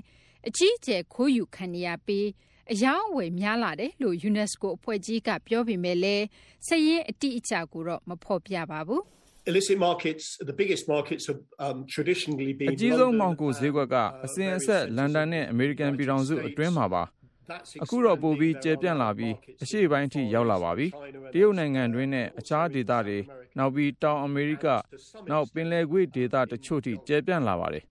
Speaker 4: အကြီးအကျယ်ခိုးယူခံနေရပြီး အယောင်းအဝယ်များလာတယ်လို့ UNESCO အဖွဲ့ကြီးက ပြောပေမဲ့လည်းစည်ရင်အတိအကျကိုတော့ မဖော်ပြပါဘူး။
Speaker 17: illicit markets the biggest markets have um traditionally been
Speaker 14: အကြီးဆုံးမောင်ကိုဈေးကွက်ကအစဉ်အဆက်လန်ဒန်နဲ့အမေရိကန်ပြည်ထောင်စုအတွင်းမှာပါအခုတော့ပိုပြီးကျယ်ပြန့်လာပြီးအရှေ့ပိုင်းထိရောက်လာပါပြီတရုတ်နိုင်ငံတွင်းနဲ့အခြားဒေသတွေနောက်ပြီးတောင်အမေရိကနောက်ပင်လယ်ကွေ့ဒေသတချို့ထိကျယ်ပြန့်လာပါတယ်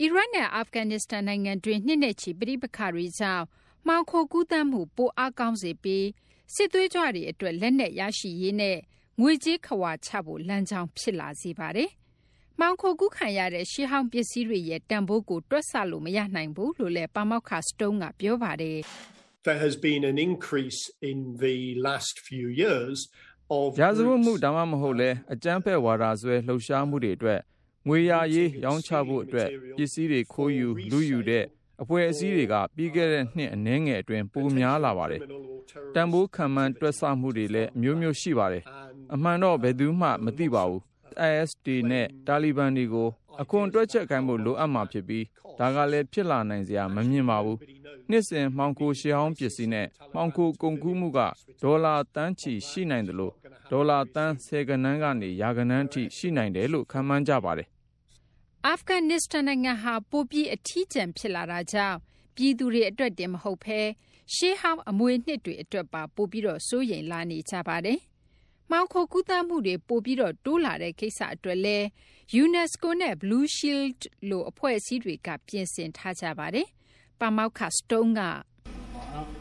Speaker 4: အီရတ်နဲ့အာဖဂန်နစ္စတန်နိုင်ငံတွင်းနှစ်နဲ့ချီပြိပခါတွေကြောင့် မှောင်ခိုကူးသန်းမှု ပိုအားကောင်းစေပြီး စစ်သွေးကြွတွေအတွက် လက်နက်ရရှိရေးနဲ့ ငွေကြေးခဝါချဖို့ လမ်းကြောင်း ဖြစ်လာစေပါတယ်။မှောင်ခိုကူးခံရတဲ့ ရှေးဟောင်းပစ္စည်းတွေရဲ့ တန်ဖိုးကို တွက်ဆလို့ မရနိုင်ဘူးလို့လည်း ပါမောက္ခစတုံးကပြောပါတယ်။
Speaker 17: There has been an increase in the last few years of
Speaker 14: ရာဇဝတ်မှု ဒါမှမဟုတ်လဲအကြမ်းဖက်ဝါဒဆွဲ လှုပ်ရှားမှုတွေအတွက် ငွေရရေး ရောင်းချဖို့အတွက် ပစ္စည်းတွေ ခိုးယူလူယူတဲ့ အဖွဲ့အစည်းတွေက ပြီးခဲ့တဲ့နှစ်အနည်းငယ်အတွင်း ပိုများလာပါတယ်။တန်ဖိုးခံမှန်း တွက်ဆမှုတွေလည်း အမျိုးမျိုး ရှိပါတယ်။အမှန်တော့ ဘယ်သူမှ မသိပါဘူး။ IS တွေနဲ့ တာလီဘန်တွေကို အခွန်တွက်ချက်ခိုင်းဖို့ လိုအပ်မှာဖြစ်ပြီး ဒါကလည်း ဖြစ်လာနိုင်စရာ မမြင်ပါဘူး။နှစ်စဉ် မှောင်ခိုရှေးဟောင်းပစ္စည်းနဲ့ မှောင်ခိုကုန်ကူးမှုက ဒေါ်လာတန်းချီ ရှိနိုင်တယ်လို့ဒေါ်လာတန်း ဆယ်ကနန်းကနေ ရာကနန်းထိ ရှိနိုင်တယ်လို့ ခန့်မှန်းကြပါတယ်။
Speaker 4: အာဖဂန်နစ္စတန်နိုင်ငံဟာ ပိုပြီး အထီးကျန် ဖြစ်လာတာကြောင့် ပြည်သူတွေ အတွက်တင် မဟုတ်ဘဲ ရှေးဟောင်း အမွေနှစ်တွေ အတွက်ပါ ပိုပြီးတော့စိုးရိမ်လာနေကြပါတယ်။မှောင်ခိုကူးသန်းမှုတွေ ပိုပြီးတော့တိုးလာတဲ့ ကိစ္စ အတွက်လဲ UNESCO နဲ့ Blue Shield လို အဖွဲ့အစည်းတွေက ပြင်ဆင်ထားကြပါတယ်။ပါမောက္ခ Stone က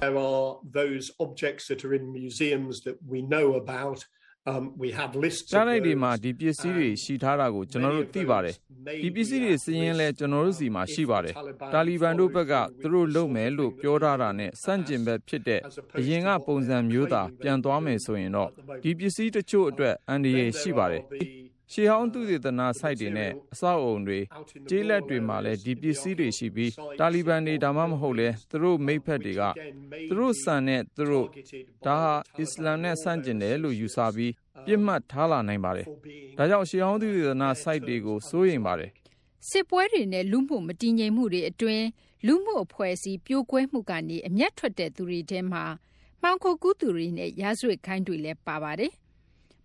Speaker 17: There are those objects that are in museums that we know about um we have lists
Speaker 14: ကြားလိုက်ဒီမှာဒီပစ္စည်းတွေရှိထားတာကိုကျွန်တော်တို့သိပါတယ်ဒီပစ္စည်းတွေစည်ရင်လဲကျွန်တော်တို့စီမှာရှိပါတယ်တာလီဘန်တို့ဘက်ကသူတို့လုပ်မယ်လို့ပြောထားတာနဲ့စန့်ကျင်ဘက်ဖြစ်တဲ့အရင်ကပုံစံမျိုးသာပြန်သွားမယ်ဆိုရင်တော့ဒီပစ္စည်းတချို့အတွက်အန္တရာယ်ရှိပါတယ် ရှေးဟောင်းသူတေသနာဆိုက်တွေနဲ့အဆောက်အုံတွေကျေးလက်တွေမှာလည်းဒီပစ္စည်းတွေရှိပြီးတာလီဘန်တွေဒါမှမဟုတ်လဲသူတို့မိဖက်တွေကသူတို့စံနဲ့သူတို့ဒါဟာအစ္စလာမ်နဲ့ဆန့်ကျင်တယ်လို့ယူဆပြီးပြစ်မှတ်ထားလာနိုင်ပါတယ်။ဒါကြောင့်ရှေးဟောင်းသူတေသနာဆိုက်တွေကိုစိုးရိမ်ပါတယ်။
Speaker 4: စစ်ပွဲတွေနဲ့လူမှုမတည်ငြိမ်မှုတွေအတွင်းလူမှုအဖွဲ့အစည်းပြိုကွဲမှုကနေအမျက်ထွက်တဲ့သူတွေထဲမှာမှောင်ခိုကူးသူတွေနဲ့ရာဇဝတ်ခိုင်းတွေလည်းပါပါတယ်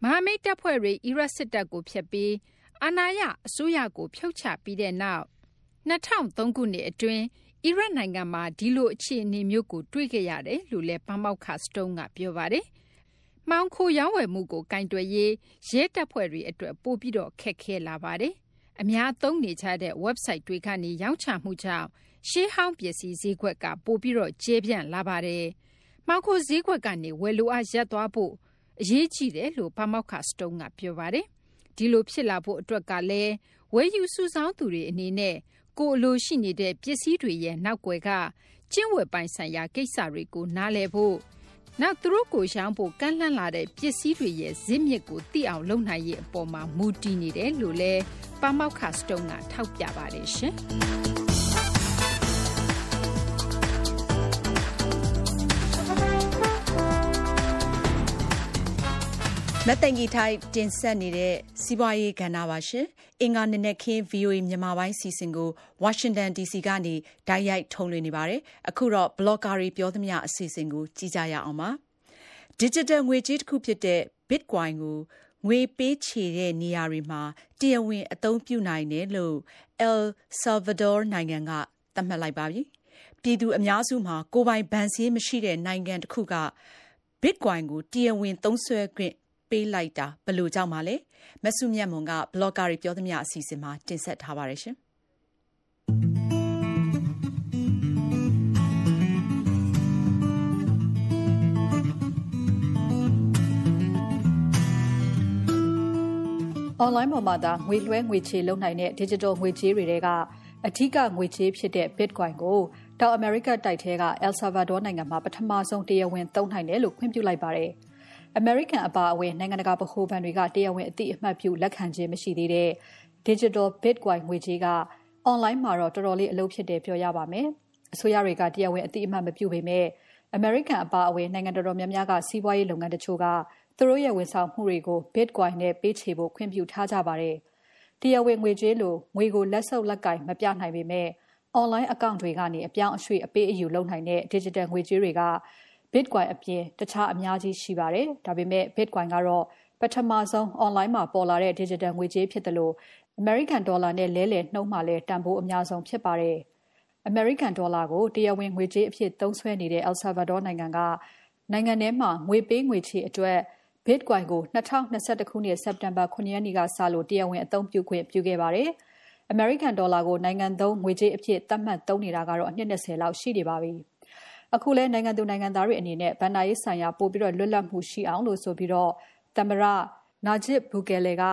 Speaker 4: မဟာမိတ်တပ်ဖွဲ့တွေ အီရတ်စစ်တပ်ကို ဖျက်ပြီး အာဏာရအစိုးရကို ဖြုတ်ချပြီးတဲ့နောက် ၂၀၀၃ ခုနှစ်အတွင်း အီရတ်နိုင်ငံမှာ ဒီလို အခြေအနေမျိုးကို တွေ့ခဲ့ရတယ်လို့လည်း ပါမောက္ခ Stone က ပြောပါတယ်။မှောင်ခိုရောင်းဝယ်မှုကို ကိုင်တွယ်ရေး ရဲတပ်ဖွဲ့တွေအတွက် ပိုပြီး ခက်ခဲလာပါတယ်။အများသုံးနေကြတဲ့ Website တွေကနေ ရောင်းချမှုကြောင့် ရှေးဟောင်းပစ္စည်း ဈေးကွက်က ပိုပြီး ကျယ်ပြန့်လာပါတယ်။မှောင်ခိုဈေးကွက်ကနေ ဝယ်လိုအား ရပ်သွားဖို့ အရေးကြီးတယ်လို့ ပါမောက္ခ Stone က ပြောပါတယ်။ဒီလို ဖြစ်လာဖို့ အတွက်ကလည်း ဝယ်ယူစုဆောင်းသူတွေ အနေနဲ့ ကိုယ်အလိုရှိနေတဲ့ ပစ္စည်းတွေရဲ့ နောက်ကွယ်က ကျင့်ဝတ်ပိုင်းဆိုင်ရာ ကိစ္စတွေကို နားလည်ဖို့၊နောက် သူတို့ကို ရောင်းဖို့ ကမ်းလှမ်းလာတဲ့ ပစ္စည်းတွေရဲ့ ဇစ်မြစ်ကို သိအောင် လုပ်နိုင်ရေး အပေါ်မှာ မူတည်နေတယ်လို့လည်း ပါမောက္ခ Stone က ထောက်ပြပါတယ်
Speaker 18: မက်သိင်ကြီးထိုက်တင်ဆက်နေတဲ့စီးပွားရေးကဏ္ဍပါရှင်။အင်္ဂါနနက်ခင်း VOA မြန်မာပိုင်းစီစဉ်ကိုဝါရှင်တန် DC ကနေဓာတ်ရိုက်ထုတ်လွှင့်နေပါတယ်။အခုတော့ blogger တွေပြောသမျှအစီအစဉ်ကိုကြည့်ကြရအောင်ပါ။ Digital ငွေကြေးတစ်ခုဖြစ်တဲ့ Bitcoin ကိုငွေပေးချေတဲ့နေရာတွေမှာတရားဝင်အသုံးပြုနိုင်တယ်လို့ El Salvador နိုင်ငံကသတ်မှတ်လိုက်ပါပြီ။ပြည်သူအများစုမှာကိုယ်ပိုင်ဘဏ်စာရင်းမရှိတဲ့နိုင်ငံတစ်ခုက Bitcoin ကိုတရားဝင်သုံးစွဲခွင့် ပေးလိုက်တာဘယ်လိုကြောင့်ပါလဲမဆုမြတ်မွန်ကဘလော့ဂါတွေပြောသမျှအစီအစဉ်မှာတင်ဆက်ထားပါတယ်ရှင်အွန်လိုင်းပေါ်မှာသာငွေလွှဲငွေချေလုပ်နိုင်တဲ့ digital ငွေကြေးတွေထဲကအထူးကငွေကြေးဖြစ်တဲ့ Bitcoin ကိုတောင်အမေရိကတိုက်ထဲက El Salvador နိုင်ငံမှာပထမဆုံးတရားဝင်သုံးနိုင်တယ်လို့ခွင့်ပြုလိုက်ပါတယ်။ အမေရိကန်အပါအဝင် နိုင်ငံတကာဗဟိုဘဏ်တွေက တရားဝင်အသိအမှတ်ပြု လက်ခံခြင်း မရှိသေးတဲ့ Digital Bitcoin ငွေကြေးကအွန်လိုင်းမှာတော့ တော်တော်လေးအလုပ်ဖြစ်တယ်ပြောရပါမယ်။အစိုးရတွေက တရားဝင်အသိအမှတ် မပြုပေမဲ့ အမေရိကန်အပါအဝင် နိုင်ငံတော်တော်များများက စီးပွားရေးလုပ်ငန်းတချို့က သူတို့ရဲ့ဝန်ဆောင်မှုတွေကို Bitcoin နဲ့ပေးချေဖို့ ခွင့်ပြုထားကြပါတယ်။တရားဝင်ငွေကြေးလို ငွေကို လက်ဆုပ်လက်ကင် မပြနိုင်ပေမဲ့ online account တွေကနေ အပြောင်းအရွှေ့ အပေးအယူလုပ်နိုင်တဲ့ digital ငွေကြေးတွေက Bitcoin အပြင်တခြားအများကြီးရှိပါတယ်။ဒါပေမဲ့ Bitcoin ကတော့ပထမဆုံး online မှာပေါ်လာတဲ့ digital ငွေကြေးဖြစ်တယ်လို့ American Dollar နဲ့လဲလှယ်နှုန်းမှာလည်းတန်ဖိုးအများဆုံးဖြစ်ပါတယ်။ American Dollar ကိုတရားဝင်ငွေကြေးအဖြစ်သုံးစွဲနေတဲ့ El Salvador နိုင်ငံကနိုင်ငံထဲမှာငွေပေးငွေချေအတွက် Bitcoin ကို2021ခုနှစ်စက်တင်ဘာ9ရက်နေ့ကစလို့တရားဝင်အသုံးပြုခွင့်ပြုခဲ့ပါတယ်။ American Dollar ကိုနိုင်ငံသုံးငွေကြေးအဖြစ်သတ်မှတ်သုံးနေတာကတော့အနှစ်20လောက်ရှိနေပါပြီ။ အခုလဲနိုင်ငံသူနိုင်ငံသားတွေအနေနဲ့ဘဏ္ဍာရေးဆိုင်ရာပိုပြီးတော့လွတ်လပ်မှုရှိအောင်လို့ဆိုပြီးတော့သမရနာဂျစ်ဘူကယ်လေက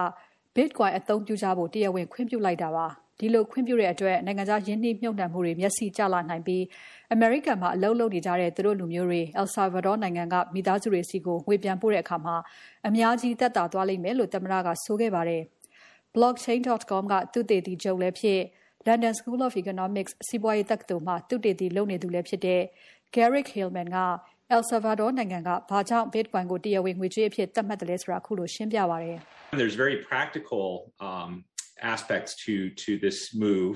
Speaker 18: Bitcoin အသုံးပြုကြဖို့တရားဝင်ခွင့်ပြုလိုက်တာပါဒီလိုခွင့်ပြုတဲ့အတွက်နိုင်ငံခြားယင်းနှိမ့်မြုပ်နှံမှုတွေမျက်စိကျလာနိုင်ပြီးအမေရိကန်မှာအလုပ်လုပ်နေကြတဲ့သူတို့လူမျိုးတွေ El Salvador နိုင်ငံကမိသားစုတွေစီကိုငွေပြန်ပို့တဲ့အခါမှာအများကြီးသက်သာသွားလိမ့်မယ်လို့သမရကဆိုခဲ့ပါတယ်။ blockchain.com ကသူတေတီချုပ်လည်းဖြစ် London School of Economics စီးပွားရေးတက္ကသိုလ်မှာသူတေတီလုပ်နေသူလည်းဖြစ်တဲ့ Garrick Hillman က El Salvador နိုင်ငံက ဘာကြောင့် Bitcoin ကို တရားဝင်ငွေကြေးအဖြစ် သတ်မှတ်တယ်လဲဆိုတာအခုလိုရှင်းပြပါတယ်။
Speaker 13: There's very practical um aspects to to this move.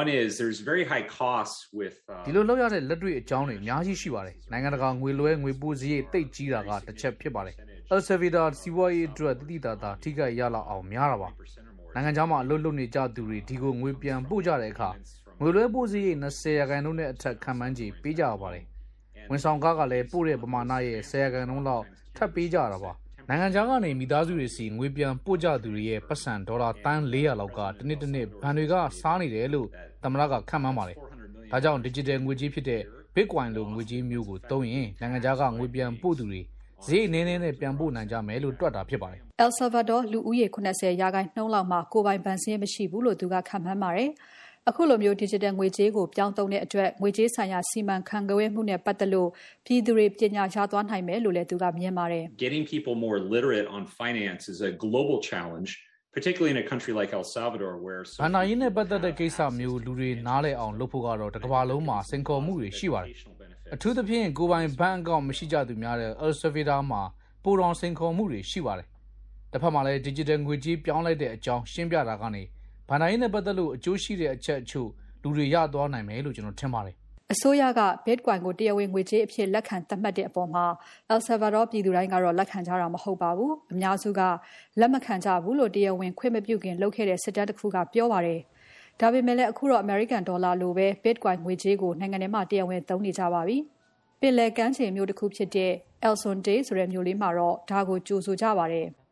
Speaker 13: One is there's very high costs with
Speaker 19: ဒီလိုလောက်ရတဲ့လက်တွေ့အကြောင်းတွေအများကြီးရှိပါတယ်။နိုင်ငံတကာငွေလွှဲငွေပို့စရိတ်တိတ်ကြီးတာကတစ်ချက်ဖြစ်ပါတယ်။ El Salvador စီးပွားရေးအတွက်တတိတာတာထိခိုက်ရလောက်အောင်များတာပါ။နိုင်ငံခြားမှာအလုပ်လုပ်နေကြသူတွေဒီကိုငွေပြန်ပို့ကြတဲ့အခါ ငွေလွှဲပို့စရိတ်20ရာခိုင်နှုန်းနဲ့အထက်ခံမှန်းချေပေးကြရပါတယ်။ဝန်ဆောင်ကားကလည်းပို့တဲ့ပမာဏရဲ့10ရာခိုင်နှုန်းလောက်ထပ်ပေးကြတာပါ။နိုင်ငံခြားကနေမိသားစုတွေစီငွေပြန်ပို့ကြသူတွေရဲ့ပတ်စံဒေါ်လာတန်း400လောက်ကတစ်နှစ်တစ်နှစ်ဘဏ်တွေကစားနေတယ်လို့သမ္မတကခန့်မှန်းပါတယ်။ဒါကြောင့် digital ငွေကြေးဖြစ်တဲ့ Bitcoin လိုငွေကြေးမျိုးကိုသုံးရင်နိုင်ငံခြားကငွေပြန်ပို့သူတွေဈေးနည်းနည်းနဲ့ပြန်ပို့နိုင်ကြမယ်လို့တွက်တာဖြစ်ပါတယ်။
Speaker 18: El Salvador လူဦးရေ80ရာခိုင်နှုန်းလောက်မှာကိုယ်ပိုင်ဘဏ်စည်းမရှိဘူးလို့သူကခန့်မှန်းပါတယ်။ အခုလိုမျိုး digital ငွေကြေးကို ပြောင်းသုံးတဲ့အတွက် ငွေကြေးဆိုင်ရာ စီမံခန့်ခွဲမှုနဲ့ပတ်သက်လို့ ပြည်သူတွေ ပညာရသွားနိုင်မယ်လို့လည်း သူကမြင်ပါတယ်။
Speaker 13: Getting people more literate on finance is a global challenge. particularly in a country like El Salvador where
Speaker 19: ဘဏ္ဍာရေးနဲ့ပတ်သက်တဲ့ကိစ္စမျိုး လူတွေနားလည်အောင်လုပ်ဖို့ကတော့တစ်ကမ္ဘာလုံးမှာစင်ခေါ်မှုတွေရှိပါတယ်။အထူးသဖြင့် ကိုပိုင်ဘဏ်အကောင့် မရှိကြသူများတဲ့ El Salvador မှာ ပိုတော်စင်ခေါ်မှုတွေရှိပါတယ်။တစ်ဖက်မှာလည်း digital ငွေကြေးပြောင်းလဲတဲ့အကြောင်း ရှင်းပြတာကနေ ဘဏ္ဍာရေးနဲ့ပတ်သက်လို့အကျိုးရှိတဲ့အချက်အချို့လူတွေရသွားနိုင်မယ်လို့ကျွန်တော်ထင်ပါတယ်
Speaker 18: အစိုးရက Bitcoin ကိုတရားဝင်ငွေကြေးအဖြစ်လက်ခံသတ်မှတ်တဲ့အပေါ်မှာ El Salvador ပြည်သူတိုင်းကတော့လက်ခံကြတာမဟုတ်ပါဘူး။အများစုကလက်မခံကြဘူးလို့တရားဝင်ခွင့်မပြုခင်လုပ်ခဲ့တဲ့စစ်တမ်းတစ်ခုကပြောပါတယ်။ဒါပေမဲ့လည်းအခုတော့ American Dollar လိုပဲ Bitcoin ငွေကြေးကိုနိုင်ငံထဲမှာတရားဝင်သုံးနေကြပါပြီ။ပင်လယ်ကမ်းခြေမြို့တစ်ခုဖြစ်တဲ့ El Zonte ဆိုတဲ့မြို့လေးမှာတော့ဒါကိုကြိုဆိုကြပါတယ်။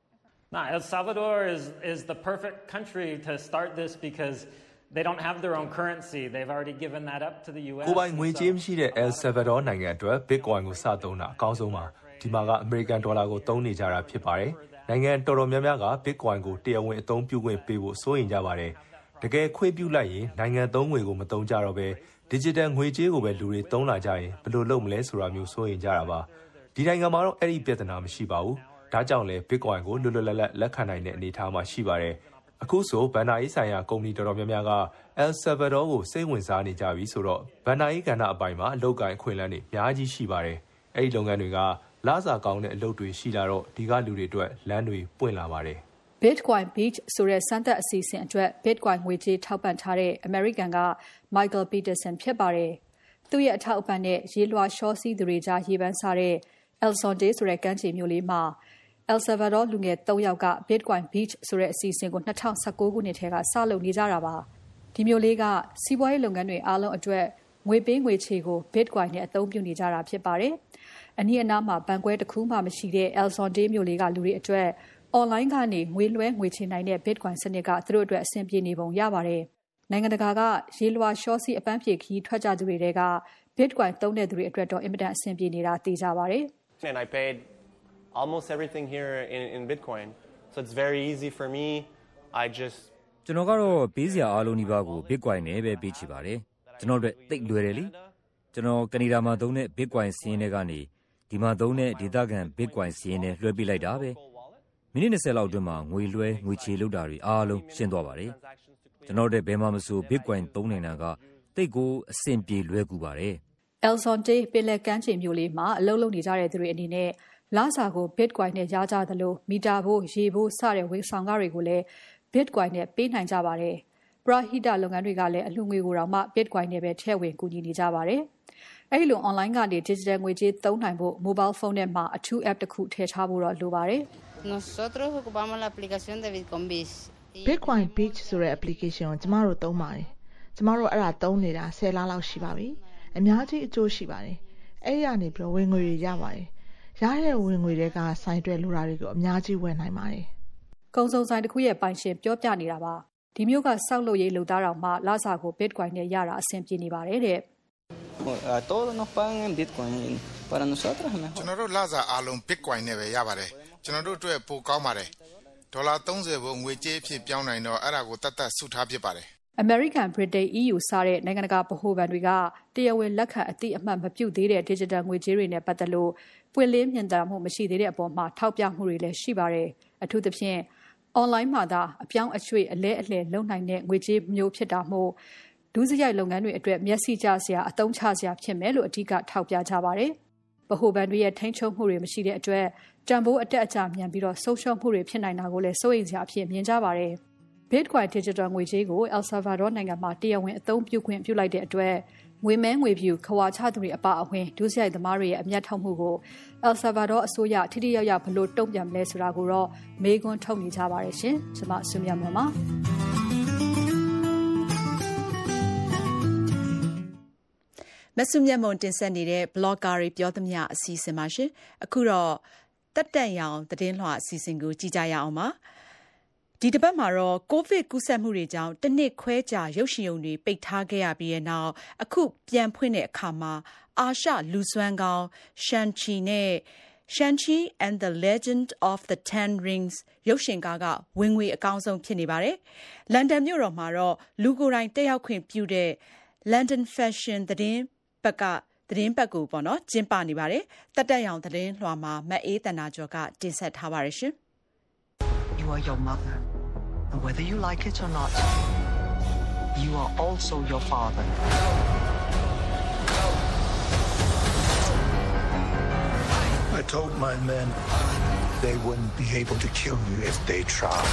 Speaker 20: Now, El Salvador is is the perfect country to start this because They don't have their own currency. They've already given that up to the US.
Speaker 21: ကိုပိုင်ငွေကြေးမရှိတဲ့ El Salvador နိုင်ငံအတွက် Bitcoin ကိုစသုံးတာအကောင်းဆုံးပါ။ဒီမှာက American Dollar ကိုသုံးနေကြတာဖြစ်ပါတယ်။နိုင်ငံတော်တော်များများက Bitcoin ကိုတရားဝင်အသုံးပြုခွင့်ပေးဖို့စိုးရိမ်ကြပါတယ်။တကယ်ခွင့်ပြုလိုက်ရင်နိုင်ငံသုံးငွေကိုမသုံးကြတော့ဘဲ digital ငွေကြေးကိုပဲလူတွေသုံးလာကြရင်ဘယ်လိုလုပ်မလဲဆိုတာမျိုးစိုးရိမ်ကြတာပါ။ဒီနိုင်ငံမှာတော့အဲ့ဒီပြဿနာမရှိပါဘူး။ ဒါကြောင့်လဲ Bitcoin ကိုလွတ်လွတ်လပ်လပ်လက်ခံနိုင်တဲ့အနေအထားမှာရှိပါတယ်။အခုဆိုဘန်နာရေးဆိုင်ရာ ကုမ္ပဏီတော်တော်များများက El Salvador ကို စိတ်ဝင်စားနေကြပြီဆိုတော့ဘန်နာရေးကဏ္ဍအပိုင်းမှာ အလုပ်ကိုင်အခွင့်အလမ်းတွေ အများကြီးရှိပါတယ်။အဲ့ဒီလုပ်ငန်းတွေက လစာကောင်းတဲ့အလုပ်တွေရှိလာတော့ ဒီကလူတွေအတွက် လမ်းတွေပွင့်လာပါတယ်။
Speaker 18: Bitcoin Beach ဆိုတဲ့ စမ်းသပ်အစီအစဉ်အတွက် Bitcoin ငွေကြေးထောက်ပံ့ထားတဲ့ American က Michael Peterson ဖြစ်ပါတယ်။သူ့ရဲ့အထောက်အပံ့နဲ့ ရေလွှာရှောစီးသူတွေကြား ရေပန်းစားတဲ့ El Zonte ဆိုတဲ့ ကမ်းခြေမြို့လေးမှာ El Salvador လူငယ် ၃ ယောက်က Bitcoin Beach ဆိုတဲ့အစီအစဉ်ကို2019ခုနှစ်ထဲက စလုပ်နေကြတာပါ။ဒီမျိုးလေးက စီးပွားရေးလုပ်ငန်းတွေအားလုံးအတွက် ငွေပေးငွေချေကို Bitcoin နဲ့ အသုံးပြုနေကြတာဖြစ်ပါတယ်။အနည်းအနားမှာ ဘဏ်ကွဲတစ်ခုမှမရှိတဲ့ El Zonte မြို့လေးက လူတွေအတွက် online ကနေ ငွေလွှဲငွေချေနိုင်တဲ့ Bitcoin စနစ်က သူတို့အတွက် အဆင်ပြေနေပုံရပါတယ်။နိုင်ငံတကာက ရေလွှာရှောစီအပန်းဖြေခီးထွက်ကြသူတွေက Bitcoin သုံးတဲ့သူတွေအတွက်တော့ အင်မတန် အဆင်ပြေနေတာသိကြပါတယ်။
Speaker 22: And I paid almost everything here in, in Bitcoin. So it's very easy for me. I just
Speaker 23: ကျွန်တော်ကတော့ပေးစရာအားလုံးဒီပါကို Bitcoin နဲ့ပဲပေးချင်ပါတယ်။ကျွန်တော်တို့သိလွယ်တယ်လေ။ကျွန်တော်ကနေဒါမှာသုံးတဲ့ Bitcoin စီးရင်တွေကနေဒီမှာသုံးတဲ့ဒေသခံ Bitcoin စီးရင်တွေလွှဲပေးလိုက်တာပဲ။မိနစ်20လောက်အတွင်းမှာငွေလွှဲငွေချေလုပ်တာတွေအားလုံးရှင်းသွားပါတယ်။ကျွန်တော်တို့ဘယ်မှာမဆို Bitcoin သုံးနေတာကတိတ်ကိုအဆင်ပြေလွယ်ကူပါတယ်။
Speaker 18: El Zonte ပင်လယ်ကမ်းခြေမြို့လေးမှာအလုပ်လုပ်နေကြတဲ့သူတွေအနေနဲ့ လစာကို Bitcoin နဲ့ရကြသလို မီတာဖို့ရေဖို့စတဲ့ ဝန်ဆောင်ခတွေကိုလည်း Bitcoin နဲ့ပေးနိုင်ကြပါတယ်။ပရဟိတလုပ်ငန်းတွေကလည်း အလှူငွေကိုတော့မှ Bitcoin နဲ့ပဲ ထည့်ဝင်ကူညီနေကြပါတယ်။အဲဒီလို online ကနေ digital ငွေကြေးသုံးနိုင်ဖို့ mobile phone ထဲမှာ အထူး app တစ်ခု ထည့်ထားဖို့တော့ လိုပါတယ်။
Speaker 24: Nosotros ocupamos la aplicación de Bitcoin Beach.
Speaker 5: Bitcoin Beach ဆိုတဲ့ application ကို ကျမတို့ သုံးပါတယ်။ကျမတို့ အဲ့ဒါသုံးနေတာ10လလောက်ရှိပါပြီ။အများကြီး အကျိုးရှိပါတယ်။အဲ့ဒီကနေပြီးဝင်ငွေတွေ ရပါတယ်။ ရတဲ့ဝင်ငွေတွေကဆိုင်တွဲလိုတာတွေကိုအများကြီးဝယ်နိုင်ပါတယ်။
Speaker 18: ကုံစုံဆိုင်တစ်ခုရဲ့ပိုင်ရှင်ပြောပြနေတာပါ။ဒီမျိုးကစောက်လို့ရေးလုပ်သားတော်မှလစာကို Bitcoin နဲ့ရတာအဆင်ပြေနေပါတယ်တဲ့။
Speaker 24: todos nos pagan en Bitcoin para nosotros es mejor
Speaker 25: ကျွန်တော်တို့လစာအားလုံး Bitcoin နဲ့ပဲရပါတယ်ကျွန်တော်တို့အတွက်ပိုကောင်းပါတယ်ဒေါ်လာ30ဘုံငွေကြေးအဖြစ်ပြောင်းနိုင်တော့အဲ့ဒါကိုတတ်တတ်စုထားဖြစ်ပါတယ်
Speaker 18: American, Britain, EU စတဲ့ နိုင်ငံတကာဗဟိုဘဏ်တွေက တရားဝင်လက်ခံအသိအမှတ်မပြုသေးတဲ့ digital ငွေကြေးတွေနဲ့ပတ်သက်လို့ ပွင့်လင်းမြင်သာမှု မရှိသေးတဲ့အပေါ်မှာထောက်ပြမှုတွေလည်း ရှိပါတယ်။အထူးသဖြင့် online မှာသာ အပြောင်းအရွှေ့ အလဲအလှယ်လုပ်နိုင်တဲ့ ငွေကြေးမျိုးဖြစ်တာမို့ ဒုစရိုက်လုပ်ငန်းတွေအတွက် မျက်စိကျစရာ အသုံးချစရာဖြစ်မယ်လို့ အဓိက ထောက်ပြကြပါတယ်။ဗဟိုဘဏ်တွေရဲ့ ထိန်းချုပ်မှုတွေ မရှိတဲ့အတွက် တန်ဖိုးအတက်အကျမြန်ပြီးတော့ဆုံးရှုံးမှုတွေဖြစ်နိုင်တာကိုလည်း စိုးရိမ်စရာအဖြစ်မြင်ကြပါတယ်။ Bitcoin digital ငွေကြေးကို El Salvador နိုင်ငံမှာတရားဝင်အသုံးပြုခွင့်ပြုလိုက်တဲ့အတွက်ငွေမဲငွေဖြူခဝါချသူတွေအပါအဝင်ဒုစရိုက်သမားတွေရဲ့အမျက်ထုတ်မှုကို El Salvador အစိုးရထိထိရောက်ရောက်ဘယ်လိုတုံ့ပြန်မလဲဆိုတာကိုတော့မေးခွန်းထုတ်နေကြပါတယ်ရှင်။ကျွန်မဆုမြတ်ပါ
Speaker 1: မဆုမြတ်မွန်တင်ဆက်နေတဲ့ blogger တွေပြောသမျှအစီအစဉ်ပါရှင်။အခုတော့တက်တန့်ရောင်သတင်းလွှာအစီအစဉ်ကိုကြည့်ကြရအောင်ပါ။ ဒီတပတ်မှာတော့ ကိုဗစ်ကူးစက်မှုတွေကြောင့် တနှစ်ခွဲကြာ ရုပ်ရှင်ရုံတွေ ပိတ်ထားခဲ့ရပြီးတဲ့နောက် အခုပြန်ဖွင့်တဲ့အခါမှာ အာရှလူစွမ်းကောင်းရှန်ချီနဲ့ Shang-Chi and the Legend of the Ten Rings ရုပ်ရှင်ကားကဝင်ငွေအကောင်းဆုံးဖြစ်နေပါတယ်။လန်ဒန်မြို့တော်မှာတော့လူကိုယ်တိုင်တက်ရောက်ခွင့်ပြုတဲ့ London Fashion သတင်းပတ်ကသတင်းပတ်ကိုပေါ့နော်ကျင်းပနေပါတယ်။တက်တက်ရောင်သတင်းလွှာမှာမအေးတနာကျော်ကတင်ဆက်ထားပါတယ်ရှင်။
Speaker 26: You are your mother. And whether you like it or not, you are also your father.
Speaker 25: I told my men they wouldn't be able to kill you if they tried.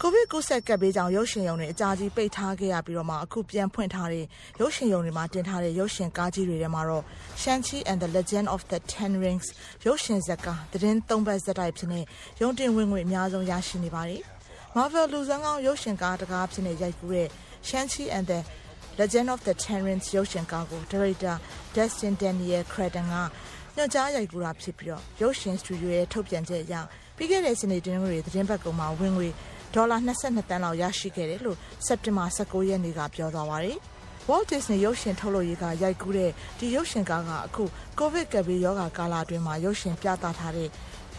Speaker 5: ကိုဗစ်ကူးစက်ကပ်ဘေးကြောင့်ရုပ်ရှင်ရုံတွေအကြာကြီးပိတ်ထားခဲ့ရပြီးတော့မှအခုပြန်ဖွင့်ထားတဲ့ရုပ်ရှင်ရုံတွေမှာတင်ထားတဲ့ရုပ်ရှင်ကားကြီးတွေထဲမှာတော့ Shang-Chi and the Legend of the Ten Rings ရုပ်ရှင်ဇာတ်ကားသတင်းသုံးပတ်ဇာတ်တိုက်ဖြစ်နေရုံတင်ဝင်ငွေအများဆုံးရရှိနေပါတယ်။ Marvel လူစမ်းကောင်းရုပ်ရှင်ကားတကားဖြစ်နေရိုက်ကူးတဲ့ Shang-Chi and the Legend of the Ten Rings ရုပ်ရှင်ကားကိုဒါရိုက်တာ Destin Daniel Cretton ကညွှန်ကြားရိုက်ကူးတာဖြစ်ပြီးတော့ရုပ်ရှင်စတူဒီယိုရဲ့ထုတ်ပြန်ချက်အရပြီးခဲ့တဲ့စနေတင်းတွေသတင်းပတ်ကောင်မှာဝင်ငွေ ဒေါ်လာ22တန်းလောက်ရရှိခဲ့တယ်လို့စက်တင်ဘာ16ရက်နေ့ကပြောသွားပါတယ်။ Walt Disney ရုပ်ရှင်ထုတ်လုပ်ရေးကရိုက်ကူးတဲ့ဒီရုပ်ရှင်ကားကအခုကိုဗစ်ကပ်ဘေးရောဂါကာလအတွင်းမှာရုပ်ရှင်ပြသထားတဲ့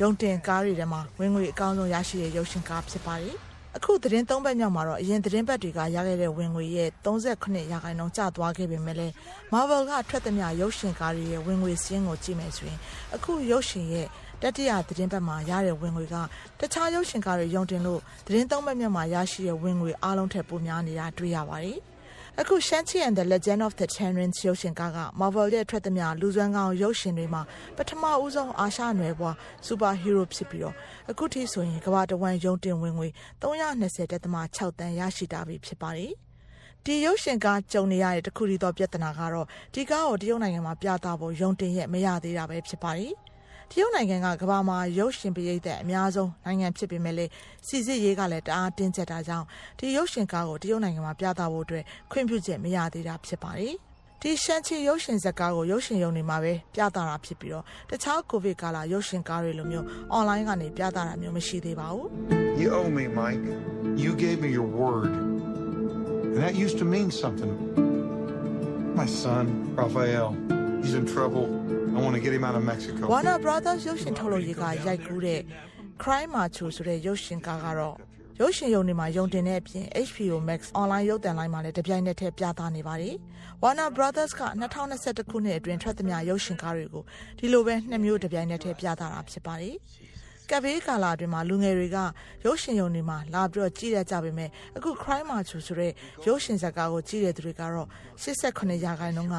Speaker 5: ရုံတင်ကားတွေထဲမှာဝင်ငွေအကောင်းဆုံးရရှိတဲ့ရုပ်ရှင်ကားဖြစ်ပါတယ်။အခုသတင်းသုံးပတ်မြောက်မှာတော့အရင်သတင်းပတ်တွေကရခဲ့တဲ့ဝင်ငွေရဲ့38ရာခိုင်နှုန်းကျသွားခဲ့ပေမဲ့လည်း Marvel ကထွက်သမျှရုပ်ရှင်ကားတွေရဲ့ဝင်ငွေစင်းကိုကြည့်မယ်ဆိုရင်အခုရုပ်ရှင်ရဲ့ တတိယသတင်းပတ်မှာရတဲ့ဝင်ငွေကတခြားရုပ်ရှင်ကားတွေယုံတင်လို့သတင်းသုံးပတ်မြတ်မှာရရှိတဲ့ဝင်ငွေအားလုံးထက်ပိုများနေတာတွေ့ရပါတယ်။အခု Shang-Chi and the Legend of the Ten Rings ရုပ်ရှင်ကားက Marvel ရဲ့ထွက်သမျှလူစွမ်းကောင်းရုပ်ရှင်တွေမှာပထမဦးဆုံးအာရှနယ်ဘွား Superhero ဖြစ်ပြီးတော့အခုထိဆိုရင်ကမ္ဘာတဝန်းယုံတင်ဝင်ငွေ320.6တန်းရရှိတာပြီဖြစ်ပါတယ်။ဒီရုပ်ရှင်ကားကြုံနေရတဲ့တခုတည်းသောပြဿနာကတော့ဒီကားကိုတရုတ်နိုင်ငံမှာပြသဖို့ယုံတင်ရဲ့မရသေးတာပဲဖြစ်ပါတယ်။ တရုတ်နိုင်ငံကကမ္ဘာမှာရုပ်ရှင်ပရိသတ်အများဆုံးနိုင်ငံဖြစ်ပေမဲ့လည်းစီစစ်ရေးကလည်းတအားတင်းကျပ်တာကြောင့်ဒီရုပ်ရှင်ကားကိုတရုတ်နိုင်ငံမှာပြသဖို့အတွက်ခွင့်ပြုချက်မရသေးတာဖြစ်ပါတယ်။ဒီရှန်ချီရုပ်ရှင်ဇာတ်ကားကိုရုပ်ရှင်ရုံတွေမှာပဲပြသတာဖြစ်ပြီးတော့တခြားကိုဗစ်ကာလရုပ်ရှင်ကားတွေလိုမျိုးအွန်လိုင်းကနေပြသတာမျိုးမရှိသေးပါဘူး။
Speaker 25: You owe me, Mike. You gave me your word. And that used to mean something. My son, Raphael, he's in trouble. I want to get him out of Mexico.
Speaker 5: Warner Brothers ရုပ်ရှင်ထုတ်လုပ်ရေးကရိုက်ကူးတဲ့ Crime Macho ဆိုတဲ့ရုပ်ရှင်ကားကတော့ရုပ်ရှင်ရုံတွေမှာယုံတင်တဲ့အပြင် HBO Max online ရုပ်သံလိုင်းမှာလည်းတပြိုင်နက်တည်းပြသနေပါတယ်။ Warner Brothers က2021ခုနှစ်အတွင်းထွက်သမျှရုပ်ရှင်ကားတွေကိုဒီလိုပဲနှစ်မျိုးတပြိုင်နက်တည်းပြသတာဖြစ်ပါတယ်။ ကပ်ဘေးကာလအတွင်းမှာလူငယ်တွေကရုပ်ရှင်ရုံတွေမှာလာပြီးတော့ကြည့်ရကြပေမဲ့အခု Crime Macho ဆိုတဲ့ရုပ်ရှင်ဇာတ်ကားကိုကြည့်တဲ့သူတွေကတော့88ရာခိုင်နှုန်းက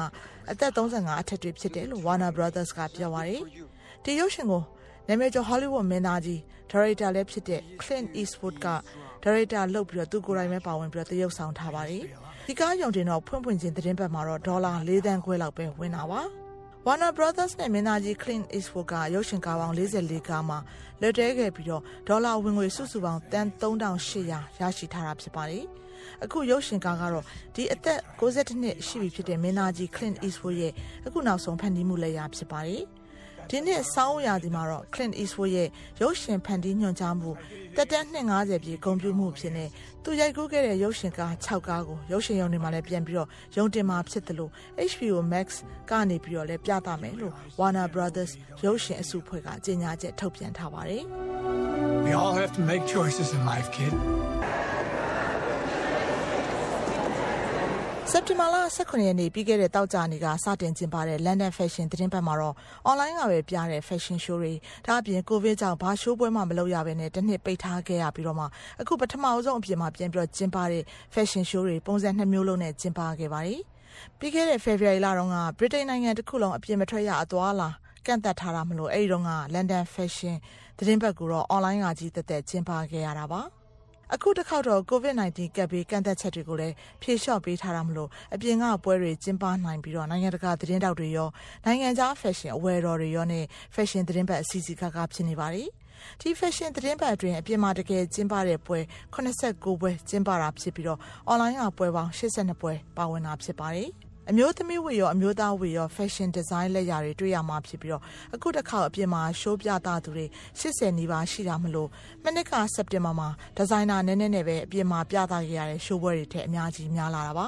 Speaker 5: အသက်35အထက်တွေဖြစ်တယ်လို့ Warner Brothers ကပြောပါတယ်။ဒီရုပ်ရှင်ကိုနာမည်ကျော် Hollywood မင်းသားကြီးဒါရိုက်တာလည်းဖြစ်တဲ့ Clint Eastwood ကဒါရိုက်တာလုပ်ပြီးတော့သူကိုယ်တိုင်ပဲပါဝင်ပြီးတော့သရုပ်ဆောင်ထားပါတယ်။ဒီကားရုံတင်တော့ဖွင့်ဖွင့်ချင်းသတင်းပတ်မှာတော့ဒေါ်လာ၄သန်းခွဲလောက်ပဲဝင်တာပါ။ Warner Brothers နဲ့မင်းသားကြီး Clint Eastwood ကရုပ်ရှင်ကားပေါင်း44ကားမှာလက်တဲခဲ့ပြီးတော့ဒေါ်လာဝင်ငွေစုစုပေါင်းတန်3800ရရှိထားတာဖြစ်ပါတယ်။အခုရုပ်ရှင်ကားကတော့ဒီအသက်62နှစ်ရှိပြီဖြစ်တဲ့မင်းသားကြီး Clint Eastwood ရဲ့အခုနောက်ဆုံးဖန်တီးမှုလက်ရာဖြစ်ပါတယ် ဒီနှစ်စောင်းရာဒီမှာတော့ Clint Eastwood ရဲ့ရုပ်ရှင်ဖန်တီးညွှန်ကြားမှုတက်တန်း250ပြည့်ဂုဏ်ပြုမှုဖြစ်နေသူရိုက်ကူးခဲ့တဲ့ရုပ်ရှင်ကား6ကားကိုရုပ်ရှင်ရုံတွေမှာလည်းပြန်ပြီးတော့ရုံတင်မှာဖြစ်တယ်လို့ HBO Max ကနေပြီးတော့လည်းပြသမယ်လို့ Warner Brothers ရုပ်ရှင်အစုအဖွဲ့ကကြေညာချက်ထုတ်ပြန်ထားပါတယ်
Speaker 25: We all have to make choices in life, kid.
Speaker 5: စက်တင်ဘာလ18ရက်နေ့ပြီးခဲ့တဲ့တောက်ကြနေ့ကစတင်ကျင်းပတဲ့ London Fashion သတင်းပတ်မှာတော့ online ကပဲပြတဲ့ fashion show တွေဒါအပြင်ကိုဗစ်ကြောင့်ဘာ show ပွဲမှမလုပ်ရဘဲနဲ့တစ်နှစ်ပိတ်ထားခဲ့ရပြီးတော့မှအခုပထမအဆုံးအပြင်မှာပြန်ပြီးတော့ကျင်းပတဲ့ fashion show တွေပုံစံနှစ်မျိုးလုံးနဲ့ကျင်းပခဲ့ပါတယ်။ပြီးခဲ့တဲ့ February လတုန်းက Britain နိုင်ငံတစ်ခုလုံးအပြင်မထွက်ရအသွားလားကန့်သတ်ထားတာမလို့အဲ့ဒီတော့ကလန်ဒန်ဖက်ရှင်သတင်းပတ်ကိုတော့အွန်လိုင်းကကြီးတက်တက်ကျင်းပခဲ့ရတာပါ အခုတစ်ခေါက်တော့ COVID-19 ကပ်ဘေးကန့်သက်ချက်တွေကိုလည်းဖြေလျှော့ပေးထားတာမလို့အပြင်ကပွဲတွေကျင်းပနိုင်ပြီးတော့နိုင်ငံတကာသတင်းတောက်တွေရောနိုင်ငံခြားဖက်ရှင်အဝယ်တော်တွေရောနဲ့ဖက်ရှင်သတင်းပတ်အစီအစီကကဖြစ်နေပါတယ်ဒီ fashion သတင်းပတ်အတွင်းအပြင်မှာတကယ်ကျင်းပတဲ့ပွဲ89ပွဲကျင်းပတာဖြစ်ပြီးတော့ online ကပွဲပေါင်း82ပွဲပါဝင်တာဖြစ်ပါတယ် အမျိုးသမီးဝေရောအမျိုးသားဝေရော fashion design လက်ရာတွေတွေ့ရမှာဖြစ်ပြီးတော့အခုတစ်ခါအပြင်မှာ show ပြသသူတွေ80နီးပါးရှိတာမလို့မနစ်ကစက်တင်ဘာမှာဒီဇိုင်နာနည်းနည်းနဲ့ပဲအပြင်မှာပြသခဲ့ရတဲ့ show ပွဲတွေထက်အများကြီးများလာတာပါ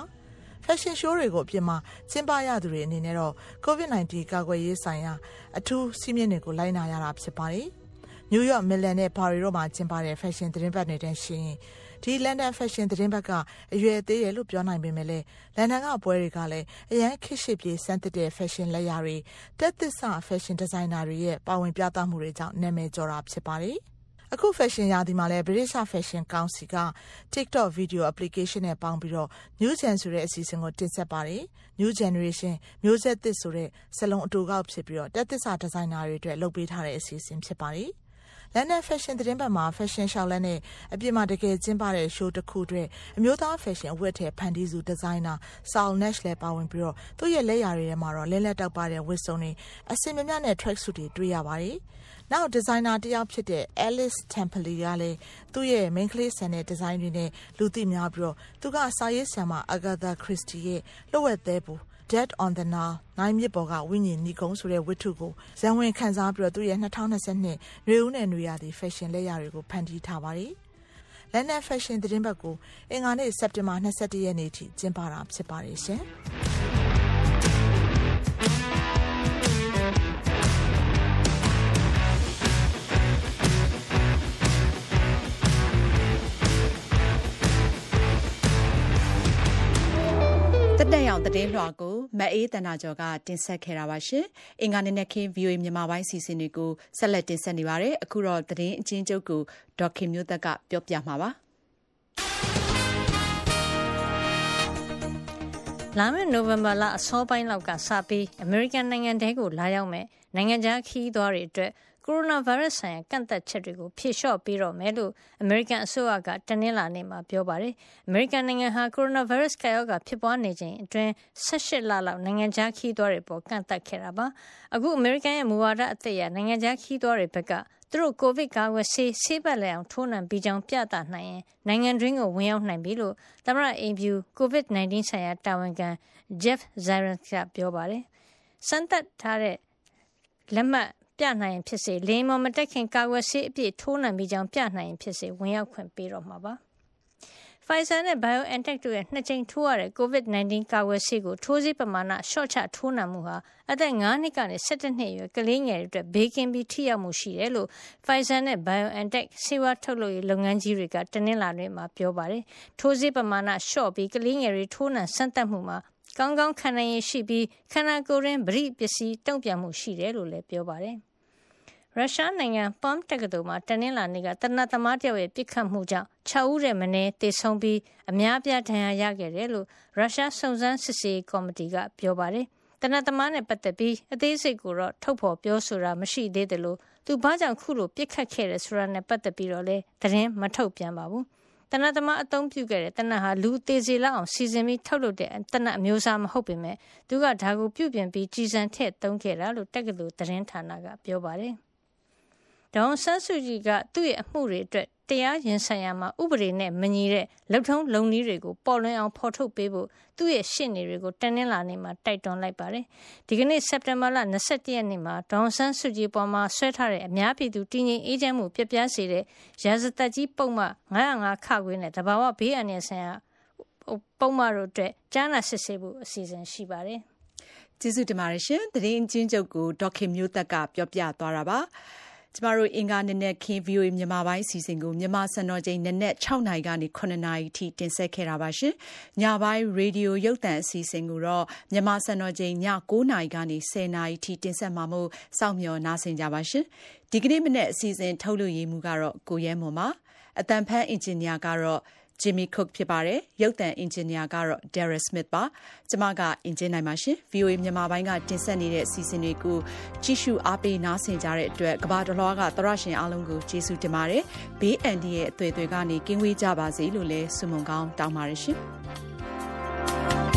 Speaker 5: fashion show တွေကိုအပြင်မှာကျင်းပရသူတွေအနေနဲ့တော့ COVID-19 ကာကွယ်ရေးဆိုင်ရာအထူးစီးမြင်တွေကိုလိုက်နာရတာဖြစ်ပါတယ်။နယူးယောက်မီလန်နဲ့ပါရီတို့မှာကျင်းပတဲ့ fashion သတင်းပတ်နေတဲ့ရှင် ဒီ London Fashion သတင်းပတ်ကအရွယ်သေးတယ်လို့ပြောနိုင်ပေမဲ့လည်းလန်ဒန်ကပွဲတွေကလည်းအရန်ခစ်ရှိပြေစမ်းသစ်တဲ့ fashion လက်ရာတွေတက်သစ်ဆ fashion designer တွေရဲ့ပါဝင်ပြသမှုတွေကြောင့်နာမည်ကျော်တာဖြစ်ပါတယ်။အခု fashion ရာသီမှာလည်း British Fashion Council က TikTok video application နဲ့ပေါင်းပြီးတော့ New Gen ဆိုတဲ့အစီအစဉ်ကိုတင်ဆက်ပါတယ်။ New Generation မျိုးဆက်သစ်ဆိုတဲ့စလုံးအတူကောက်ဖြစ်ပြီးတော့တက်သစ်စာဒီဇိုင်နာတွေအတွက်လုပ်ပေးထားတဲ့အစီအစဉ်ဖြစ်ပါတယ်။ လန်ဒန်ဖက်ရှင်သတင်းပတ်မှာဖက်ရှင်ရှောက်လန်းနဲ့အပြင်မှာတကယ်ကျင်းပတဲ့ရှိုးတစ်ခုအတွက်အမျိုးသားဖက်ရှင်အဝတ်ထဲဖန်တီးစုဒီဇိုင်နာဆာလ်နက်လည်းပါဝင်ပြီးတော့သူ့ရဲ့လက်ရာတွေထဲမှာတော့လဲလက်တောက်ပါတဲ့ဝတ်စုံတွေအစင်မြမြနဲ့ track suit တွေတွေ့ရပါတယ်။နောက်ဒီဇိုင်နာတယောက်ဖြစ်တဲ့ Alice Temple ကလည်းသူ့ရဲ့ main ကလေးဆန်တဲ့ဒီဇိုင်းတွေနဲ့လူသိများပြီးတော့သူကစာရေးဆရာမ Agatha Christie ရဲ့လှုပ်ဝက်သေးပူ Dead on the Nile နိုင်မြစ်ပေါ်ကဝိညာဉ်နီကုံဆိုတဲ့ဝတ္ထုကိုဇံဝင်ခန်းစားပြီးတော့သူ့ရဲ့2022နွေဦးနဲ့နွေရာသီ fashion လက်ရာတွေကိုဖန်တီးထားပါတယ်။လန်ဒန် fashion သတင်းပတ်ကိုအင်္ဂါနေ့စက်တင်ဘာ22ရက်နေ့ထိကျင်းပတာဖြစ်ပါတယ်ရှင်။
Speaker 1: တက်ရောက်သတင်းလွှာကို မအေးတနာကျော်ကတင်ဆက်ခဲ့တာပါရှင်။အင်္ဂါနေ့နဲ့ခင်း VOA မြန်မာပိုင်းစီစဉ်တွေကိုဆက်လက်တင်ဆက်နေပါတယ်။အခုတော့သတင်းအချင်းချုပ်ကိုဒေါက်ခင်မျိုးသက်ကပြောပြမှာပါ။
Speaker 2: လာမယ့်နိုဝင်ဘာလအစောပိုင်းလောက်ကစပြီးအမေရိကန်နိုင်ငံတဲကိုလာရောက်မဲ့နိုင်ငံခြားခီးသွားတွေအတွက် ကိုရိုနာဗိုင်းရပ်စ်ဆိုင်ရာကန့်သတ်ချက်တွေကိုဖြေလျှော့ပေးတော့မယ်လို့အမေရိကန်အစိုးရကတနင်္လာနေ့မှာပြောပါတယ်။အမေရိကန်နိုင်ငံဟာကိုရိုနာဗိုင်းရပ်စ်ကပ်ရောဂါဖြစ်ပွားနေချိန်အတွင်း၁၈လလောက်နိုင်ငံခြားခရီးသွားတွေအပေါ်ကန့်သတ်ခဲ့တာပါ။အခုအမေရိကန်ရဲ့မူဝါဒအသစ်အရနိုင်ငံခြားခရီးသွားတွေဘက်ကသူတို့ကိုဗစ်ကာကွယ်ဆေးဆေးပတ်လည်အောင်ထိုးနှံပြီးကြောင်းပြသနိုင်ရင်နိုင်ငံတွင်းကိုဝင်ရောက်နိုင်ပြီလို့သမ္မတအိမ်ဖြူ COVID-19 ဆိုင်ရာတာဝန်ခံ Jeff Zients ကပြောပါတယ်။စမ်းသပ်ထားတဲ့လက်မှတ် ပြနိုင်ရင်ဖြစ်စေလေယာဉ်ပေါ်မတက်ခင်ကာကွယ်ဆေးအပြည့်ထိုးနှံပြီးကြောင်းပြနိုင်ရင်ဖြစ်စေဝင်ရောက်ခွင့်ပေးတော့မှာပါ။ Pfizer နဲ့ BioNTech တို့ရဲ့နှစ်ကြိမ်ထိုးရတဲ့ COVID-19 ကာကွယ်ဆေးကိုထိုးဆေးပမာဏရှော့ချထိုးနှံမှုဟာအသက်9နှစ်ကနေ17နှစ်အရွယ်ကလေးငယ်တွေအတွက်ဘေးကင်းပြီးထိရောက်မှုရှိတယ်လို့ Pfizer နဲ့ BioNTech ဆေးဝါးထုတ်လုပ်ရေးလုပ်ငန်းကြီးတွေကတနင်္လာနေ့မှာပြောပါတယ်။ထိုးဆေးပမာဏရှော့ပြီးကလေးငယ်တွေထိုးနှံစမ်းသပ်မှုမှာကောင်းကောင်းခံနိုင်ရရှိပြီးခန္ဓာကိုယ်ရင်းပရိပစ္စည်းတုံ့ပြန်မှုရှိတယ်လို့လည်းပြောပါတယ်။ ရုရှားနိုင်ငံပမ်တက္ကသိုလ်မှာ တနင်္လာနေ့ကတနတ်သမားတယောက်ရဲ့ ပစ်ခတ်မှုကြောင့်6ဦးရဲ့မင်းတေဆုံးပြီး အများပြား ဒဏ်ရာရခဲ့တယ်လို့ ရုရှားစုံစမ်းစစ်ဆေးကော်မတီက ပြောပါတယ်။တနတ်သမားနဲ့ ပတ်သက်ပြီး အသေးစိတ်ကိုတော့ ထုတ်ဖော်ပြောဆိုတာ မရှိသေးတယ်လို့သူဘာကြောင့်ခုလိုပြစ်ခတ်ခဲ့တယ် ဆိုတာနဲ့ ပတ်သက်ပြီးတော့လည်း သတင်းမထုတ်ပြန်ပါဘူး။တနတ်သမား အသုံးပြုခဲ့တဲ့တနတ်ဟာ လူသေးစေလောက်အောင် စီစဉ်ပြီး ထုတ်လုပ်တဲ့တနတ်အမျိုးအစား မဟုတ်ပေမဲ့သူက ဒါကို ပြုပြင်ပြီးကြီးစံထည့်သုံးခဲ့တာလို့ တက္ကသိုလ်သတင်းဌာနက ပြောပါတယ်။ ဒေါန်ဆန်းစုကြည်ကသူ့ရဲ့အမှုတွေအတွက်တရားရင်ဆိုင်ရာမှာဥပဒေနဲ့မညီတဲ့လုံထုံးလုံနည်းတွေကိုပေါ်လွင်အောင်ဖော်ထုတ်ပေးဖို့သူ့ရဲ့ရှင့်နေတွေကိုတနင်္လာနေ့မှာတိုက်တွန်းလိုက်ပါတယ်။ဒီကနေ့စက်တင်ဘာလ22ရက်နေ့မှာဒေါန်ဆန်းစုကြည်ပေါ်မှာဆွဲထားတဲ့အများပြည်သူတည်ငြိမ်အေးချမ်းမှုပြပြစေတဲ့ရာဇသက်ကြီးပုံမှ905ခခွေးနဲ့တဘာဝဘေးအန္တရာယ်ဆိုင်ရာပုံမှန်တို့အတွက်ကြားနာစစ်ဆေးဖို့အစီအစဉ်ရှိပါတယ်။
Speaker 1: ကျေးဇူးတင်ပါတယ်ရှင်။သတင်းချင်းချုပ်ကိုဒေါက်ခင်မျိုးသက်ကပြောပြသွားတာပါ။ကျမတို့ အင်္ဂါနနက်ခင်း VOA မြန်မာပိုင်းစီစဉ်ကို မြန်မာစံတော်ချိန်နနက်6နာရီကနေ9နာရီထိ တင်ဆက်ခဲ့တာပါရှင်။ညပိုင်း ရေဒီယိုရုပ်သံအစီအစဉ်ကိုတော့ မြန်မာစံတော်ချိန်ည9နာရီကနေ10နာရီထိ တင်ဆက်မှာမို့ စောင့်မျှော်နားဆင်ကြပါရှင်။ဒီကနေ့မနေ့အစီအစဉ်ထုတ်လွှင့်ရေးမှုကတော့ ကိုရဲမွန်ပါ။အတန်ဖန်အင်ဂျင်နီယာကတော့ Jimmy Cook ဖြစ်ပါတယ်။ရုပ်သံအင်ဂျင်နီယာကတော့ Darren Smith ပါ။ကျမကအင်ဂျင်နိုင်ပါရှင်။ VOA မြန်မာပိုင်းကတင်ဆက်နေတဲ့အစီအစဉ်တွေကိုကြည့်ရှုအားပေးနားဆင်ကြတဲ့အတွက်ကဘာတလွှားကသရရှင်အားလုံးကိုကျေးဇူးတင်ပါတယ်။ဘေးအန်ဒီရဲ့အသွေးအသွေးကနေကင်းဝေးကြပါစေလို့လည်းဆုမွန်ကောင်းတောင်းပါတယ်ရှင်။